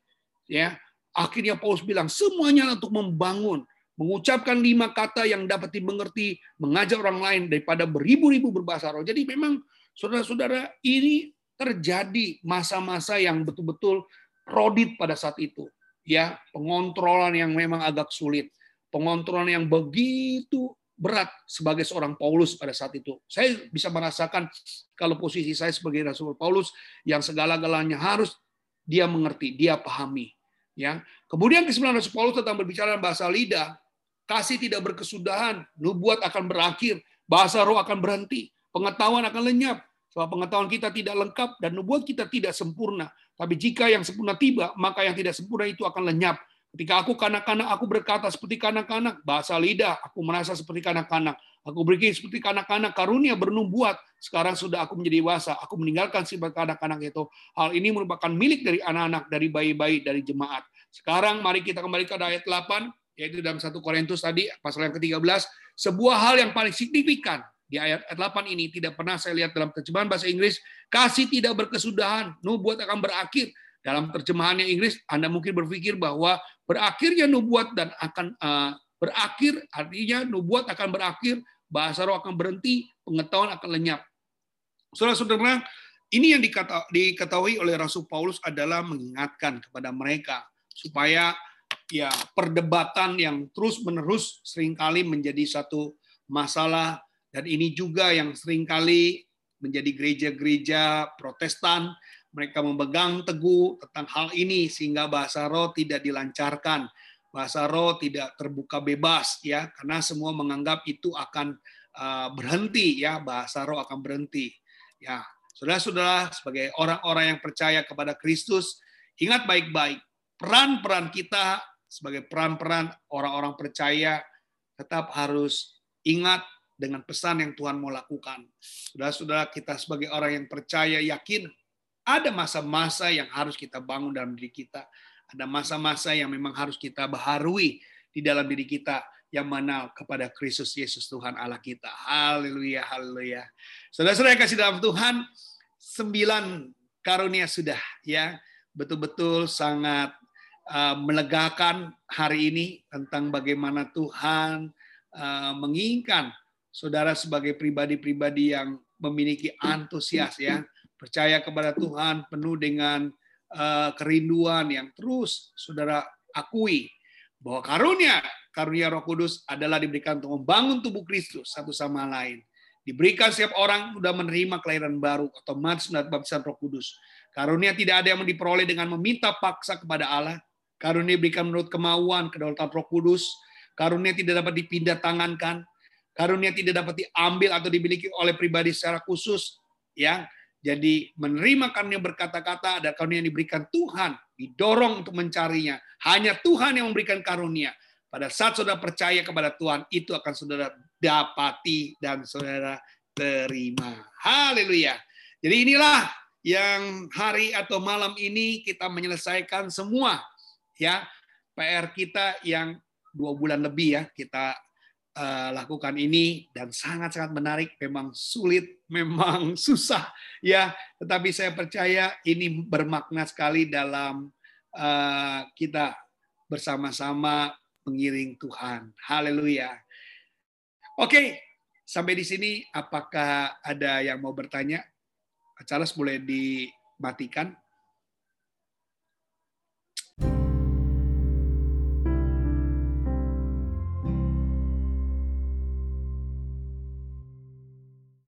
ya. Akhirnya Paulus bilang semuanya untuk membangun. Mengucapkan lima kata yang dapat dimengerti mengajar orang lain daripada beribu-ribu berbahasa roh jadi memang saudara-saudara ini terjadi masa-masa yang betul-betul rodit pada saat itu ya. Pengontrolan yang memang agak sulit pengontrolan yang begitu berat sebagai seorang Paulus pada saat itu. Saya bisa merasakan kalau posisi saya sebagai Rasul Paulus yang segala-galanya harus dia mengerti, dia pahami. Ya. Kemudian kesimpulan Rasul Paulus tentang berbicara bahasa lidah, kasih tidak berkesudahan, nubuat akan berakhir, bahasa roh akan berhenti, pengetahuan akan lenyap, sebab pengetahuan kita tidak lengkap dan nubuat kita tidak sempurna. Tapi jika yang sempurna tiba, maka yang tidak sempurna itu akan lenyap. Ketika aku kanak-kanak, aku berkata seperti kanak-kanak. Bahasa lidah, aku merasa seperti kanak-kanak. Aku berpikir seperti kanak-kanak, karunia bernubuat. Sekarang sudah aku menjadi dewasa. Aku meninggalkan sifat kanak-kanak itu. Hal ini merupakan milik dari anak-anak, dari bayi-bayi, dari jemaat. Sekarang mari kita kembali ke ayat 8, yaitu dalam satu Korintus tadi, pasal yang ke-13. Sebuah hal yang paling signifikan di ayat 8 ini tidak pernah saya lihat dalam terjemahan bahasa Inggris. Kasih tidak berkesudahan, nubuat akan berakhir. Dalam terjemahannya Inggris, Anda mungkin berpikir bahwa berakhirnya nubuat dan akan uh, berakhir artinya nubuat akan berakhir, bahasa roh akan berhenti, pengetahuan akan lenyap. Saudara-saudara, ini yang diketahui oleh Rasul Paulus adalah mengingatkan kepada mereka supaya ya perdebatan yang terus-menerus sering kali menjadi satu masalah Dan ini juga yang sering kali menjadi gereja-gereja Protestan, mereka memegang teguh tentang hal ini sehingga bahasa roh tidak dilancarkan. Bahasa roh tidak terbuka bebas ya, karena semua menganggap itu akan uh, berhenti ya, bahasa roh akan berhenti. Ya, Saudara-saudara, sebagai orang-orang yang percaya kepada Kristus, ingat baik-baik peran-peran kita sebagai peran-peran orang-orang percaya tetap harus ingat dengan pesan yang Tuhan mau lakukan. Saudara-saudara, kita sebagai orang yang percaya yakin ada masa-masa yang harus kita bangun dalam diri kita. Ada masa-masa yang memang harus kita baharui di dalam diri kita yang mana kepada Kristus Yesus Tuhan Allah kita. Haleluya, haleluya. Saudara-saudara yang kasih dalam Tuhan, sembilan karunia sudah ya betul-betul sangat uh, melegakan hari ini tentang bagaimana Tuhan uh, menginginkan saudara sebagai pribadi-pribadi yang memiliki antusias ya percaya kepada Tuhan penuh dengan uh, kerinduan yang terus saudara akui bahwa karunia karunia Roh Kudus adalah diberikan untuk membangun tubuh Kristus satu sama lain Diberikan setiap orang sudah menerima kelahiran baru, otomatis mendapat baptisan roh kudus. Karunia tidak ada yang diperoleh dengan meminta paksa kepada Allah. Karunia diberikan menurut kemauan, kedaulatan roh kudus. Karunia tidak dapat dipindah tangankan. Karunia tidak dapat diambil atau dimiliki oleh pribadi secara khusus. ya. Jadi menerima karunia berkata-kata ada karunia yang diberikan Tuhan, didorong untuk mencarinya. Hanya Tuhan yang memberikan karunia. Pada saat saudara percaya kepada Tuhan, itu akan saudara dapati dan saudara terima. Haleluya. Jadi inilah yang hari atau malam ini kita menyelesaikan semua ya PR kita yang dua bulan lebih ya kita uh, lakukan ini dan sangat-sangat menarik. Memang sulit, [LAUGHS] memang susah ya. Tetapi saya percaya ini bermakna sekali dalam uh, kita bersama-sama mengiring Tuhan. Haleluya. Oke, sampai di sini apakah ada yang mau bertanya? Charles boleh dimatikan.